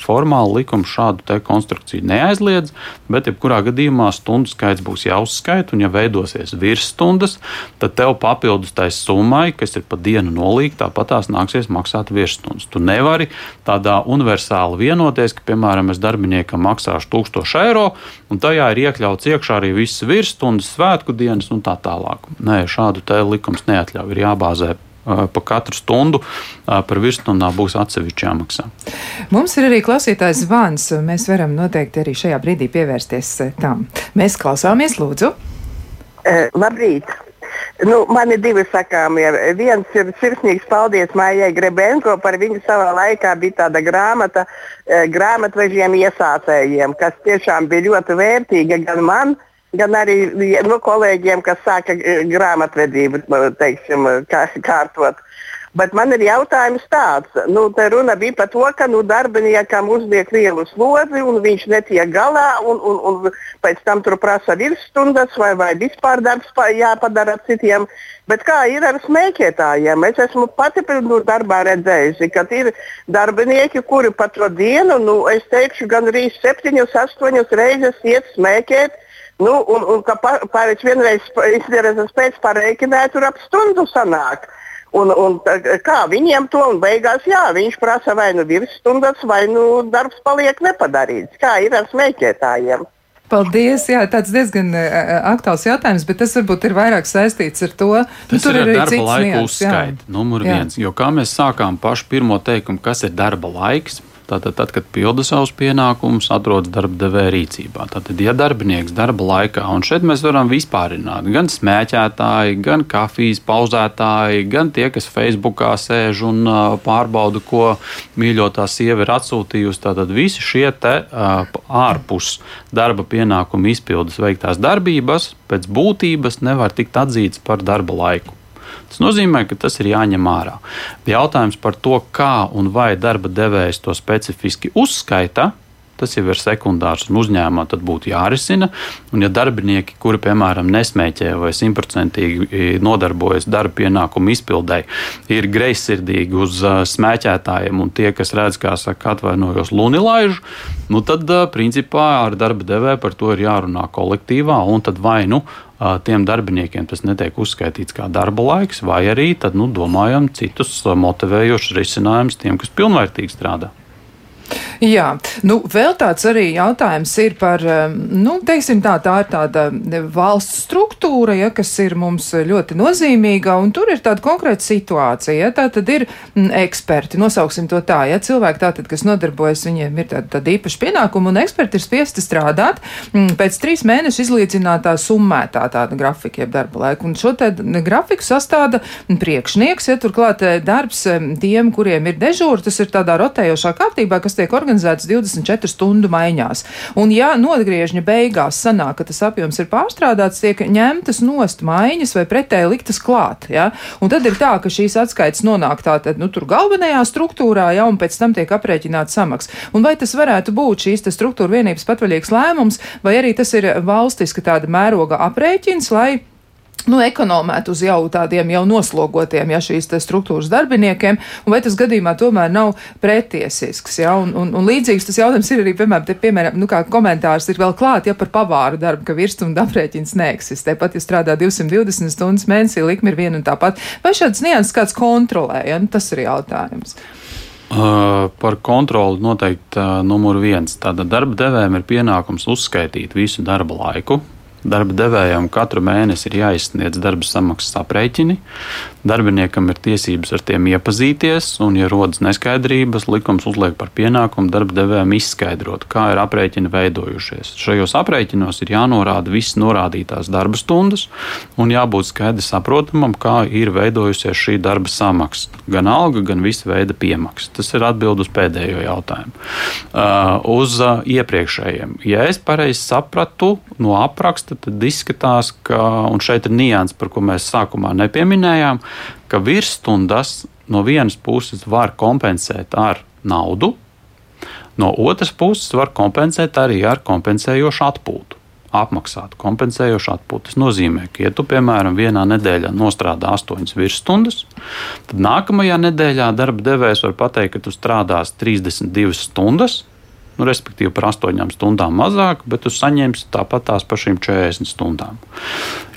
[SPEAKER 2] formāli likums šādu konstrukciju neaizliedz, bet jebkurā gadījumā stundu skaits būs jāuzskaita, un ja veidosies virsstundas, tad tev papildus tai summai, kas ir pa dienu nolīgta, tāpat tās nāksies maksāt virsstundas. Tu nevari tādā universāli vienoties, ka, piemēram, es darbiniekam maksāšu 1000 eiro, un tajā ir iekļauts iekšā arī visas virsstundas, svētku dienas un tā tālāk. Nē, šādu te likums neatļauj. Ir jābāzē pa katru stundu par virsstundām būs atsevišķi jāmaksā.
[SPEAKER 1] Mums ir arī klausītājs zvans. Mēs varam noteikti arī šajā brīdī pievērsties tam. Mēs klausāmies, lūdzu.
[SPEAKER 4] Uh, labrīt! Nu, man ir divi sakāmie. Viens ir sirsnīgs paldies Mājai Grebenko par viņu savā laikā bija tāda grāmata eh, grāmatvežiem iesācējiem, kas tiešām bija ļoti vērtīga gan man, gan gan arī nu, kolēģiem, kas sāka eh, grāmatvedību teiksim, kā, kārtot. Bet man ir jautājums tāds, nu, te runa bija par to, ka nu, darbiniekam uzliek lielu slodzi un viņš netiek galā un, un, un pēc tam tur prasa virsstundas vai, vai vispār darbs jāpadara citiem. Bet kā ir ar smēķētājiem? Es esmu pati nu, darbā redzējusi, ka ir darbinieki, kuri pat to dienu, nu, es teikšu, gan arī septiņas, astoņas reizes iet smēķēt Nu, un, un ka pārēc vienreiz izdarītas pēc pareiķināt, tur ap stundu sanāk. Un, un, kā viņiem to un beigās, jā, viņš prasa vai nu divas stundas, vai nu darbs paliek nepadarīts. Kā ir ar smēķētājiem?
[SPEAKER 1] Paldies! Jā, tāds diezgan uh, aktuāls jautājums, bet tas varbūt ir vairāk saistīts ar to,
[SPEAKER 2] nu, tur ir arī darba laika uzskaita. Numur jā. viens, jo kā mēs sākām pašu pirmo teikumu, kas ir darba laiks, Tātad, tad, kad pilda savus pienākumus, atrodas darba devēja rīcībā. Tātad, ja darbinieks darba laikā, un šeit mēs varam vispārināt gan smēķētāji, gan kafijas pauzētāji, gan tie, kas Facebookā sēž un uh, pārbauda, ko mīļotā sieva ir atsūtījusi, tātad visi šie te uh, ārpus darba pienākumu izpildes veiktās darbības pēc būtības nevar tikt atzītas par darba laiku. Tas nozīmē, ka tas ir jāņem ārā. Jautājums par to, kā un vai darba devējs to specifiski uzskaita, tas jau ir sekundārs un uzņēmumā tad būtu jārisina. Un, ja darbinieki, kuri, piemēram, nesmēķē vai simtprocentīgi e, nodarbojas darba pienākumu izpildē, ir greizsirdīgi uz uh, smēķētājiem un tie, kas redz, kā saka, atvainojos lunilaižu, nu tad, uh, principā, ar darba devēju par to ir jārunā kolektīvā un tad vai nu tiem darbiniekiem tas netiek uzskaitīts kā darba laiks, vai arī tad, nu, domājam citus motivējošus risinājumus tiem, kas pilnvērtīgi strādā.
[SPEAKER 1] Jā, nu, vēl tāds arī jautājums ir par, nu, teiksim tā, tā ir tāda valsts struktūra, ja, kas ir mums ļoti nozīmīga, un tur ir tāda konkrēta situācija, ja, tā tad ir m, eksperti, nosauksim to tā, ja cilvēki tātad, kas nodarbojas, viņiem ir tāda, tāda īpaša pienākuma, un eksperti ir spiesti strādāt m, pēc trīs mēnešu izlīdzinātā summētā tāda grafika, jeb darba laika, un šo te grafiku sastāda priekšnieks, ja turklāt darbs tiem, kuriem ir dežūra, tas ir tādā rotējošā kārtībā, kas tiek organizētas 24 stundu maiņās. Un, ja nodgriežņa beigās sanāk, ka tas apjoms ir pārstrādāts, tiek ņemtas nost maiņas vai pretēji liktas klāt. Ja? Un tad ir tā, ka šīs atskaites nonāk tātad, nu, tur galvenajā struktūrā, ja, un pēc tam tiek aprēķināts samaks. Un vai tas varētu būt šīs struktūra vienības patvaļīgs lēmums, vai arī tas ir valstiska tāda mēroga aprēķins, lai nu, ekonomēt uz jau tādiem jau noslogotiem, ja šīs struktūras darbiniekiem, un vai tas gadījumā tomēr nav pretiesisks, ja, un, un, un līdzīgs tas jautājums ir arī, piemēram, te, piemēram, nu, kā komentārs ir vēl klāt, ja par pavāru darbu, ka virsstunda aprēķins neeksistē, pat ja strādā 220 stundas mēnesī, likme ir viena un tā pat, vai šāds nianses kāds kontrolē, ja, nu, tas ir jautājums.
[SPEAKER 2] Uh, par kontroli noteikti uh, numur viens. Tātad darba devējiem ir pienākums uzskaitīt visu darba laiku, Darba devējam katru mēnesi ir jāizsniedz darba samaksas aprēķini. Darbiniekam ir tiesības ar tiem iepazīties, un, ja rodas neskaidrības, likums uzliek par pienākumu darba devējam izskaidrot, kā ir aprēķini veidojušies. Šajos aprēķinos ir jānorāda visas norādītās darba stundas, un jābūt skaidri saprotamam, kā ir veidojusies šī darba samaksa. Gan alga, gan visa veida piemaksa. Tas ir atbild uz pēdējo jautājumu. Uh, uz uh, iepriekšējiem. Ja es pareizi sapratu no apraksta, tad izskatās, ka, un šeit ir nianses, par ko mēs sākumā nepieminējām, ka virsstundas no vienas puses var kompensēt ar naudu, no otras puses var kompensēt arī ar kompensējošu atpūtu. Apmaksāt kompensējošu atpūtu. Tas nozīmē, ka, ja tu, piemēram, vienā nedēļā nostrādā 8 virsstundas, tad nākamajā nedēļā darba devējs var pateikt, ka tu strādās 32 stundas, nu, respektīvi par 8 stundām mazāk, bet tu saņemsi tāpat tās par šīm 40 stundām.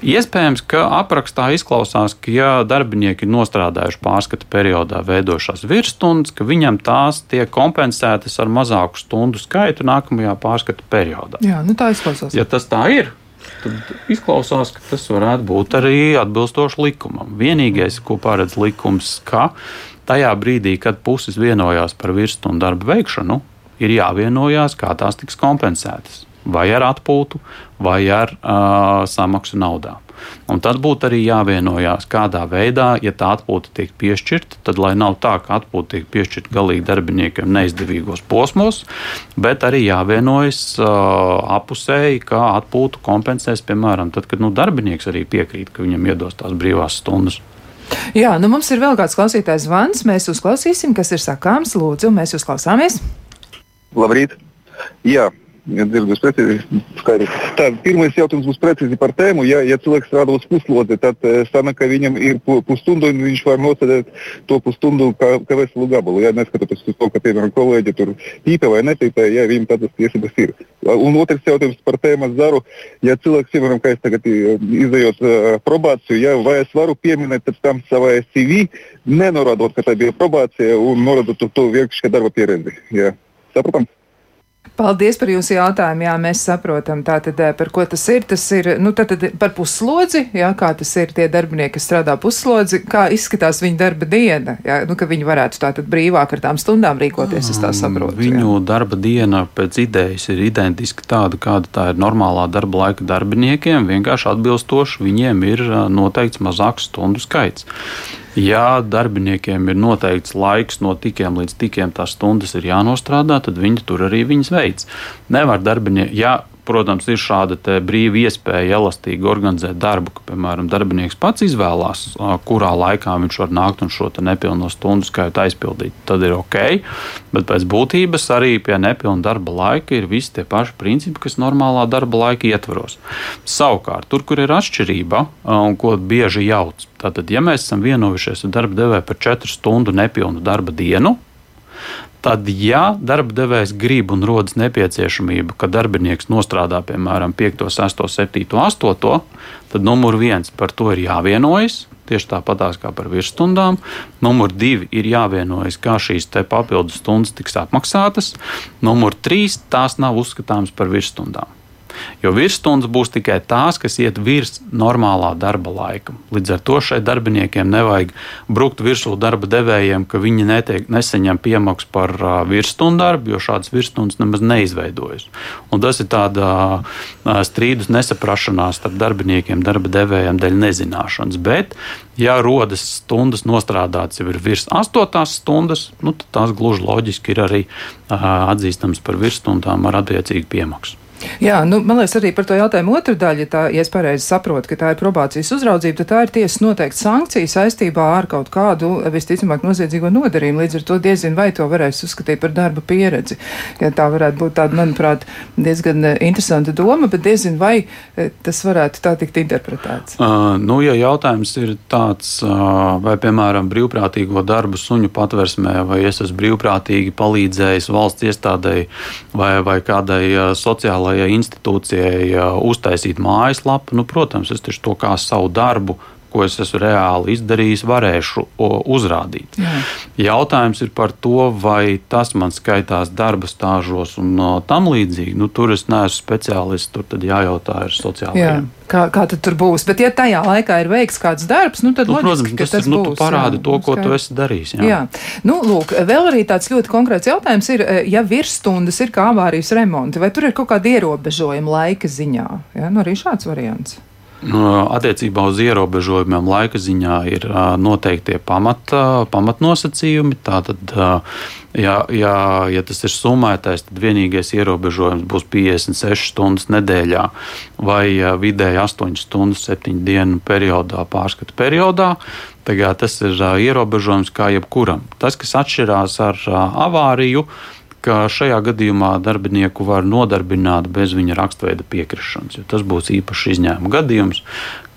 [SPEAKER 2] Iespējams, ka aprakstā izklausās, ka, ja darbinieki ir nostrādājuši pārskata periodā veidošās virsstundas, ka viņam tās tiek kompensētas ar mazāku stundu skaitu nākamajā pārskata periodā.
[SPEAKER 1] Jā, nu tā izklausās.
[SPEAKER 2] Ja tas tā ir, tad izklausās, ka tas varētu būt arī atbilstoši likumam. Vienīgais, ko paredz likums, ka tajā brīdī, kad puses vienojās par virsstundu darbu veikšanu, ir jāvienojās, kā tās tiks kompensētas. Vai ar atpūtu, vai ar uh, samaksu naudā. Un tad būtu arī jāvienojās, kādā veidā, ja tā atpūta tiek piešķirta, tad lai nav tā, ka atpūta tiek piešķirta galīgi darbiniekiem neizdevīgos posmos, bet arī jāvienojas uh, apusēji, kā atpūtu kompensēs, piemēram, tad, kad nu, darbinieks arī piekrīt, ka viņam iedos tās brīvās stundas.
[SPEAKER 1] Jā, nu mums ir vēl kāds klausītājs zvans. Mēs uzklausīsim, kas ir sakāms. Lūdzu, mēs uzklausāmies.
[SPEAKER 5] Labrīt! Jā, Ja dzirdos precīzi, skaidrs. Tā, pirmais jautājums būs precīzi par tēmu. Ja, ja cilvēks strādā uz puslodzi, tad uh, sanāk, ka viņam ir pusstundu un viņš var nosēdēt to pusstundu kā, kā veselu gabalu. Ja, neskatoties uz to, ka, piemēram, kolēģi tur pīpē vai nepīpē, ja viņam tādas tiesības ir. Un otrs jautājums par tēmas zaru. Ja cilvēks, piemēram, kā es tagad izējot uh, probāciju, ja, vai es varu pieminēt pēc tam savai CV, nenorādot, ka tā bija probācija un norādot to, to vienkārši darba pieredzi. Ja. Saprotam?
[SPEAKER 1] Paldies par jūsu jautājumu. Jā, mēs saprotam, tātad, eh, par ko tas ir. Tas ir nu, tātad, par puslodzi, jā, kā tas ir tie darbinieki, kas strādā puslodzi, kā izskatās viņa darba diena. Jā, nu, ka viņi varētu tātad brīvāk ar tām stundām rīkoties, es tā mm, saprotu.
[SPEAKER 2] Viņu jā. darba diena pēc idejas ir identiska tāda, kāda tā ir normālā darba laika darbiniekiem. Vienkārši atbilstoši viņiem ir eh, noteikts mazāks stundu skaits. Ja darbiniekiem ir noteikts laiks no tikiem līdz tikiem, tās stundas ir jānostrādā, tad viņi tur arī viņas veids. Nevar darbinieki, ja protams, ir šāda brīva iespēja elastīgi organizēt darbu, ka, piemēram, darbinieks pats izvēlās, kurā laikā viņš var nākt un šo nepilno stundu skaitu aizpildīt. Tad ir ok, bet pēc būtības arī pie nepilna darba laika ir visi tie paši principi, kas normālā darba laika ietvaros. Savukārt, tur, kur ir atšķirība un ko bieži jauc, tātad, ja mēs esam vienojušies ar darba devēju par 4 stundu nepilnu darba dienu, Tad, ja darba devējs grib un rodas nepieciešamība, ka darbinieks nostrādā piemēram 5, 6, 7, 8, tad numur viens par to ir jāvienojas. Tieši tāpatās kā par virsstundām. Numur divi ir jāvienojas, kā šīs papildus stundas tiks apmaksātas. Numur trīs tās nav uzskatāmas par virsstundām. Jo virsstundas būs tikai tās, kas iet virs normālā darba laika. Līdz ar to šai darbiniekiem nevajag brukt virsū darba devējiem, ka viņi netiek, nesaņem piemaksu par uh, virsstundu darbu, jo šādas virsstundas nemaz neizveidojas. Un tas ir tāda uh, strīdus nesaprašanās starp darbiniekiem, darba devējiem dēļ nezināšanas. Bet, ja rodas stundas nostrādātas jau ir virs astotās stundas, nu, tad tās gluži loģiski ir arī uh, atzīstamas par virsstundām ar attiecīgu piemaksu.
[SPEAKER 1] Jā, nu, man liekas, arī par to jautājumu otru daļu, ja, tā, ja es pareizi saprotu, ka tā ir probācijas uzraudzība, tad tā ir tiesas noteikti sankcija saistībā ar kaut kādu visticamāk noziedzīgo nodarījumu. Līdz ar to diezin vai to varēs uzskatīt par darba pieredzi. Ja tā varētu būt tāda, manuprāt, diezgan eh, interesanta doma, bet diezin vai eh, tas varētu tā tikt interpretēts.
[SPEAKER 2] Uh, nu, ja jautājums ir tāds, uh, vai, piemēram, brīvprātīgo darbu suņu patversmē, vai es esmu brīvprātīgi palīdzējis valsts iestādēji vai, vai kādai uh, sociālai oficiālajai institūcijai uztaisīt mājaslapu, nu, protams, es to kā savu darbu ko es esmu reāli izdarījis, varēšu uzrādīt. Jā. Jautājums ir par to, vai tas man skaitās darba stāžos un tam līdzīgi. Nu, tur es neesmu speciālists, tur tad jājautā ar sociālajiem.
[SPEAKER 1] Jā. Kā, kā tad tur būs? Bet, ja tajā laikā ir veikts kāds darbs, nu, tad, nu, loģiski,
[SPEAKER 2] protams, tas, tas, nu, būs, parāda jā, to, ko tu esi darījis. Jā.
[SPEAKER 1] jā. Nu, lūk, vēl arī tāds ļoti konkrēts jautājums ir, ja virsstundas ir kā avārijas remonti, vai tur ir kaut kāda ierobežojuma laika ziņā? Jā, nu, arī šāds variants.
[SPEAKER 2] Nu, attiecībā uz ierobežojumiem laika ziņā ir noteiktie pamat, pamatnosacījumi. Tātad, ja, ja, ja tas ir summētais, tad vienīgais ierobežojums būs 56 stundas nedēļā vai vidēji 8 stundas 7 dienu periodā, pārskatu periodā. Tagad tas ir ierobežojums kā jebkuram. Tas, kas atšķirās ar avāriju, ir ka šajā gadījumā darbinieku var nodarbināt bez viņa rakstveida piekrišanas. Tas būs īpašs izņēmuma gadījums,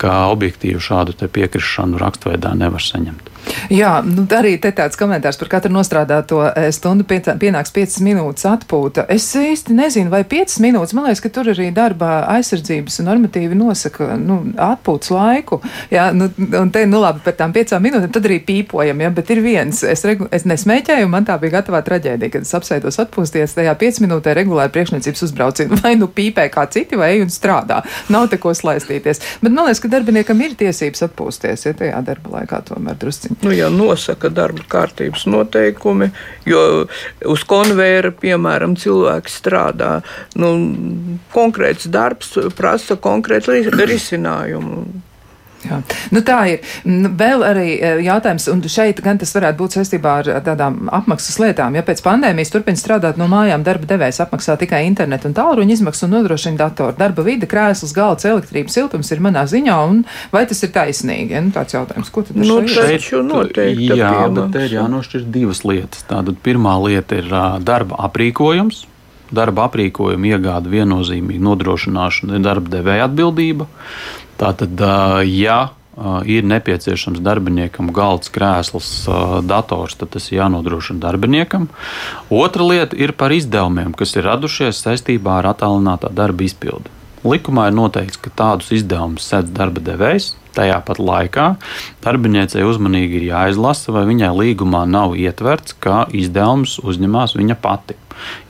[SPEAKER 2] ka objektīvi šādu piekrišanu rakstveidā nevar saņemt.
[SPEAKER 1] Jā, nu, arī te tāds komentārs par katru nostrādāto eh, stundu pienāks 5 minūtes atpūta. Es īsti nezinu, vai 5 minūtes, man liekas, ka tur arī darba aizsardzības normatīvi nosaka nu, atpūtas laiku. Jā, nu, un te, nu labi, par tām 5 minūtēm tad arī pīpojam, jā, bet ir viens, es, regu, es nesmēķēju, man tā bija gatavā traģēdija, kad es apsēdos atpūsties, tajā 5 minūtē regulēja priekšniecības uzbraucienu, vai nu pīpē kā citi, vai ej un strādā. Nav te ko slaistīties. Bet man liekas, ka darbiniekam ir tiesības atpūsties, ja tajā darba laikā tomēr drusciņi.
[SPEAKER 3] Nu, ja nosaka darba kārtības noteikumi, jo uz konveira, piemēram, cilvēks strādā, nu, konkrēts darbs prasa konkrētu risinājumu.
[SPEAKER 1] Jā. Nu, tā ir. Vēl arī e, jautājums, un šeit gan tas varētu būt saistībā ar tādām apmaksas lietām. Ja pēc pandēmijas turpina strādāt no mājām, darba devējs apmaksā tikai internetu un tālruņa izmaksu un nodrošina datoru. Darba vide, krēsls, galds, elektrības siltums ir manā ziņā, un vai tas ir taisnīgi? Ja? Nu, tāds jautājums, ko tad
[SPEAKER 3] nu, šeit ir? Noteikti,
[SPEAKER 2] jā, bet te ir jānošķir divas lietas. Tātad pirmā lieta ir darba aprīkojums. Darba aprīkojuma iegāde viennozīmīgi nodrošināšana ir darba devēja atbildība. Tātad, ja ir nepieciešams darbiniekam galds, krēsls, dators, tad tas ir jānodrošina darbiniekam. Otra lieta ir par izdevumiem, kas ir radušies saistībā ar attālinātā darba izpildi. Likumā ir noteikts, ka tādus izdevumus sedz darba devējs. Tajā pat laikā darbiniecei uzmanīgi ir jāizlasa, vai viņai līgumā nav ietverts, ka izdevums uzņemās viņa pati.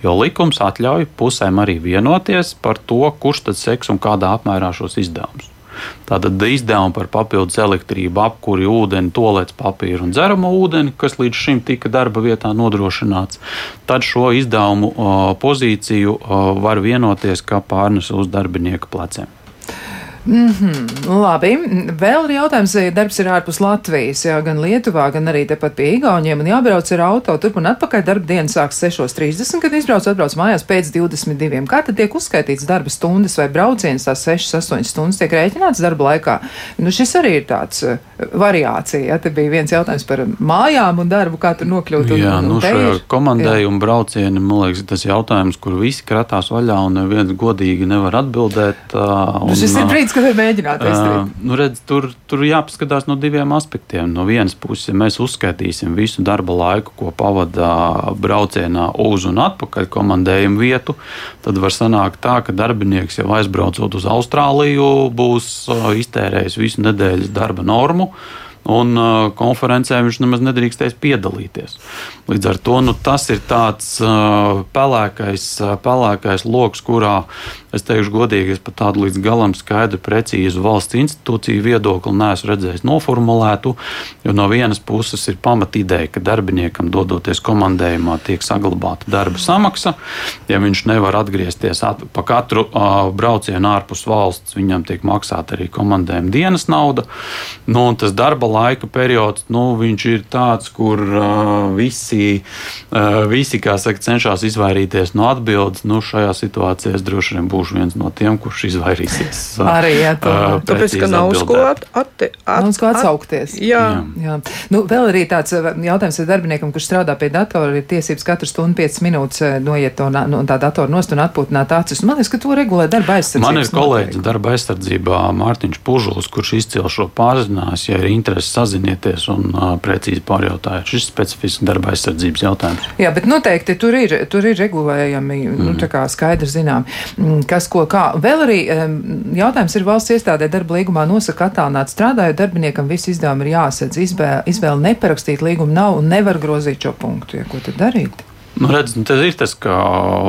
[SPEAKER 2] Jo likums atļauj pusēm arī vienoties par to, kurš tad seks un kādā apmērā šos izdevumus. Tātad izdevumi par papildus elektrību, apkuri, ūdeni, tolēts papīru un dzeramo ūdeni, kas līdz šim tika darba vietā nodrošināts, tad šo izdevumu pozīciju var vienoties, kā pārnes uz darbinieku pleciem.
[SPEAKER 1] Mm -hmm, labi, vēl ir jautājums, ja darbs ir ārpus Latvijas, jā, gan Lietuvā, gan arī tepat pie Igauniem, un jābrauc ar auto turp un atpakaļ. Darba diena sāks 6.30, kad izbrauc atbrauc mājās pēc 22. Kā tad tiek uzskaitīts darba stundas vai brauciens, tās 6-8 stundas tiek rēķināts darba laikā? Nu, šis arī ir tāds variācija. Ja? Te bija viens jautājums par mājām un darbu, kā tur nokļūt.
[SPEAKER 2] Jā,
[SPEAKER 1] un, un
[SPEAKER 2] nu šajā komandējuma braucieni, man liekas, tas jautājums, kur visi kratās vaļā un neviens godīgi nevar atbildēt. Un,
[SPEAKER 1] Šis ir brīdis, kad var mēģināt izdarīt.
[SPEAKER 2] Nu, redz, tur, tur jāpaskatās no diviem aspektiem. No vienas puses, ja mēs uzskaitīsim visu darba laiku, ko pavada braucienā uz un atpakaļ komandējuma vietu, tad var sanākt tā, ka darbinieks jau aizbraucot uz Austrāliju būs iztērējis visu nedēļas darba normu un uh, konferencē viņš nemaz nedrīkstēs piedalīties. Līdz ar to nu, tas ir tāds uh, pelēkais, uh, pelēkais lokus, kurā es teikšu, godīgi, es pat tādu līdz galam skaidru, precīzu valsts institūciju viedokli neesmu redzējis noformulētu. Jo no vienas puses ir pamatīdeja, ka darbiniekam dodoties komandējumā tiek saglabāta darba samaksa. Ja viņš nevar atgriezties at, pa katru uh, braucienu ārpus valsts, viņam tiek maksāta arī komandējuma dienas nauda. Nu, tas darba laika periods, nu, ir tāds, kur uh, visi, uh, visi saka, cenšas izvairīties no atbildes. Nu, šajā situācijā droši vien būšu viens no tiem, kurš izvairīsies.
[SPEAKER 1] Arī jā, to,
[SPEAKER 3] uh, tāpēc, ka nav uz ko, at, at, at,
[SPEAKER 1] nav uz ko atsaukties.
[SPEAKER 3] At, jā.
[SPEAKER 1] jā. Nu, vēl arī tāds jautājums ar darbiniekam, kurš strādā pie datora, ir tiesības katru stundu 5 minūtes noiet to, no tā datora nost un atpūtināt acis. Man liekas, ka to regulē darba aizsardzības.
[SPEAKER 2] Man ir kolēģis darba aizsardzībā Mārtiņš Pužuls, kurš izcēl šo pārzinās, ja ir interesi sazinieties un uh, precīzi pārjautājiet. Šis ir specifisks darba aizsardzības jautājums.
[SPEAKER 1] Jā, bet noteikti tur ir, tur ir regulējami, mm. nu, tā kā skaidri zinām, kas ko kā. Vēl arī um, jautājums ir valsts iestādē darba līgumā nosaka attālināt strādājot darbiniekam visi izdevumi ir jāsadz. Izvēle, izvēle neparakstīt līgumu nav un nevar grozīt šo punktu. Ja, ko tad darīt?
[SPEAKER 2] Nu, redz, nu, tas ir tas, ka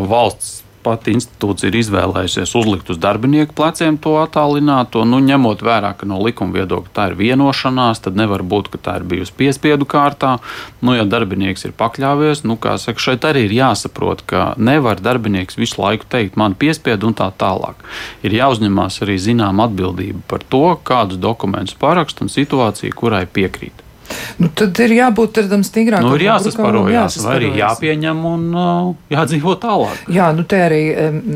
[SPEAKER 2] valsts pati institūcija ir izvēlējusies uzlikt uz darbinieku pleciem to attālināto, nu, ņemot vērā, ka no likuma viedokļa tā ir vienošanās, tad nevar būt, ka tā ir bijusi piespiedu kārtā. Nu, ja darbinieks ir pakļāvies, nu, kā saka, šeit arī ir jāsaprot, ka nevar darbinieks visu laiku teikt, man piespiedu un tā tālāk. Ir jāuzņemās arī zinām atbildība par to, kādus dokumentus parakst un situāciju, kurai piekrīt.
[SPEAKER 1] Nu, tad ir jābūt tādam stingrākam.
[SPEAKER 2] Nu, ir jāsasparojās, vai arī jāpieņem un uh, jādzīvo tālāk.
[SPEAKER 1] Jā, nu te arī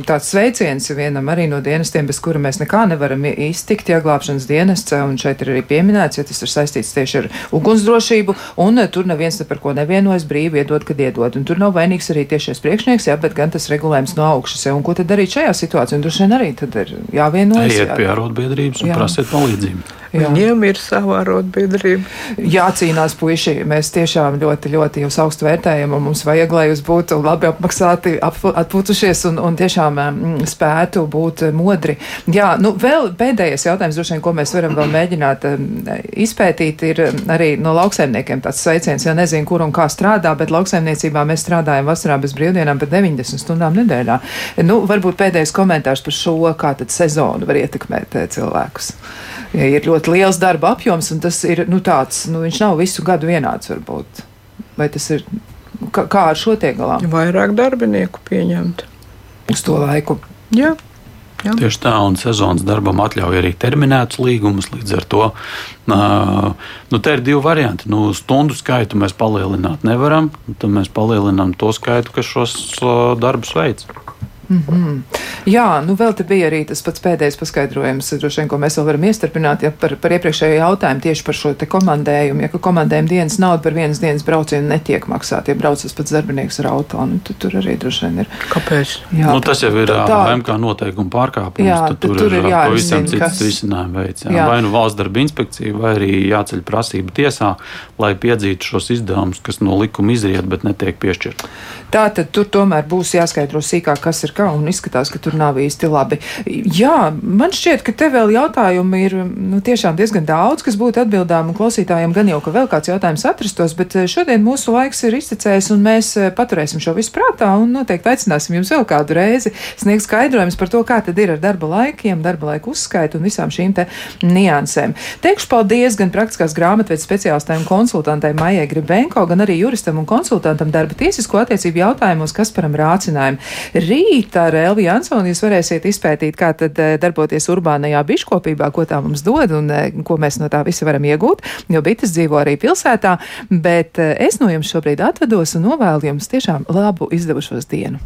[SPEAKER 1] tāds sveiciens vienam arī no dienestiem, bez kura mēs nekā nevaram iztikt, ja glābšanas dienests, un šeit ir arī pieminēts, ja tas ir saistīts tieši ar ugunsdrošību, un uh, tur neviens ne par ko nevienojas brīvi iedod, kad iedod. Un tur nav vainīgs arī tiešais priekšnieks, jā, bet gan tas regulējums no augšas. Jā, un ko tad darīt šajā situācijā? Un droši vien arī tad ir jāvienojas.
[SPEAKER 2] Ejiet jā. pie arotbiedrības un jā. prasiet palīdzību.
[SPEAKER 3] Jā. Viņiem ir sava arotbiedrība.
[SPEAKER 1] Jācīnās, puiši. Mēs tiešām ļoti, ļoti jūs augstu vērtējam, un mums vajag, lai jūs būtu labi apmaksāti, atpūtušies un, un tiešām um, spētu būt modri. Jā, nu vēl pēdējais jautājums, droši vien, ko mēs varam vēl mēģināt um, izpētīt, ir arī no lauksaimniekiem tāds sveiciens. Ja nezinu, kur un kā strādā, bet lauksaimniecībā mēs strādājam vasarā bez brīvdienām, bet 90 stundām nedēļā. Nu, varbūt pēdējais komentārs par šo, kā tad sezonu var ietekmēt cilvēkus ja ir ļoti liels darba apjoms, un tas ir nu, tāds, nu, viņš nav visu gadu vienāds varbūt. Vai tas ir kā, kā ar šo tiek galā?
[SPEAKER 3] Vairāk darbinieku pieņemt.
[SPEAKER 1] Uz to laiku.
[SPEAKER 3] Jā. Jā.
[SPEAKER 2] Tieši tā, un sezonas darbam atļauj arī terminētus līgumus. Līdz ar to nu, te ir divi varianti. Nu, stundu skaitu mēs palielināt nevaram, tad mēs palielinām to skaitu, kas šos darbus veids.
[SPEAKER 1] Mm -hmm. Jā, nu vēl te bija arī tas pats pēdējais paskaidrojums, droši vien, ko mēs vēl varam iestarpināt ja, par, par iepriekšējo jautājumu tieši par šo te komandējumu. Ja ka komandējuma dienas nauda par vienas dienas braucienu netiek maksāta, ja brauc tas pats darbinieks ar auto, nu, tad tur arī droši vien ir.
[SPEAKER 3] Kāpēc?
[SPEAKER 2] Jā, nu, tas jau ir tā, MK noteikuma pārkāpums.
[SPEAKER 1] Jā, tad tur, tur ir
[SPEAKER 2] pavisam cits kas... risinājuma veids. Jā. Jā. Vai nu valsts darba inspekcija, vai arī jāceļ prasība tiesā, lai piedzītu šos izdevumus, kas no likuma izriet, bet netiek piešķirti.
[SPEAKER 1] Tā tad tur tomēr būs jāskaidro sīkāk, kas ir kā, un izskatās, ka tur nav īsti labi. Jā, man šķiet, ka te vēl jautājumi ir nu, tiešām diezgan daudz, kas būtu atbildām, un klausītājiem gan jau, ka vēl kāds jautājums atrastos, bet eh, šodien mūsu laiks ir iztecējis, un mēs eh, paturēsim šo visu prātā, un noteikti aicināsim jums vēl kādu reizi sniegt skaidrojumus par to, kā tad ir ar darba laikiem, darba laiku uzskaitu un visām šīm te niansēm. Teikšu paldies gan praktiskās grāmatvedes speciālistēm konsultantei Maijai Gribenko, gan arī juristam un konsultantam darba tiesisko attiecību jautājumos Kasparam Rācinājumu. Rīt ar Elviju Ansoni jūs varēsiet izpētīt, kā tad eh, darboties urbānajā biškopībā, ko tā mums dod un eh, ko mēs no tā visa varam iegūt, jo bites dzīvo arī pilsētā, bet eh, es no jums šobrīd atvedos un novēlu jums tiešām labu izdevušos dienu.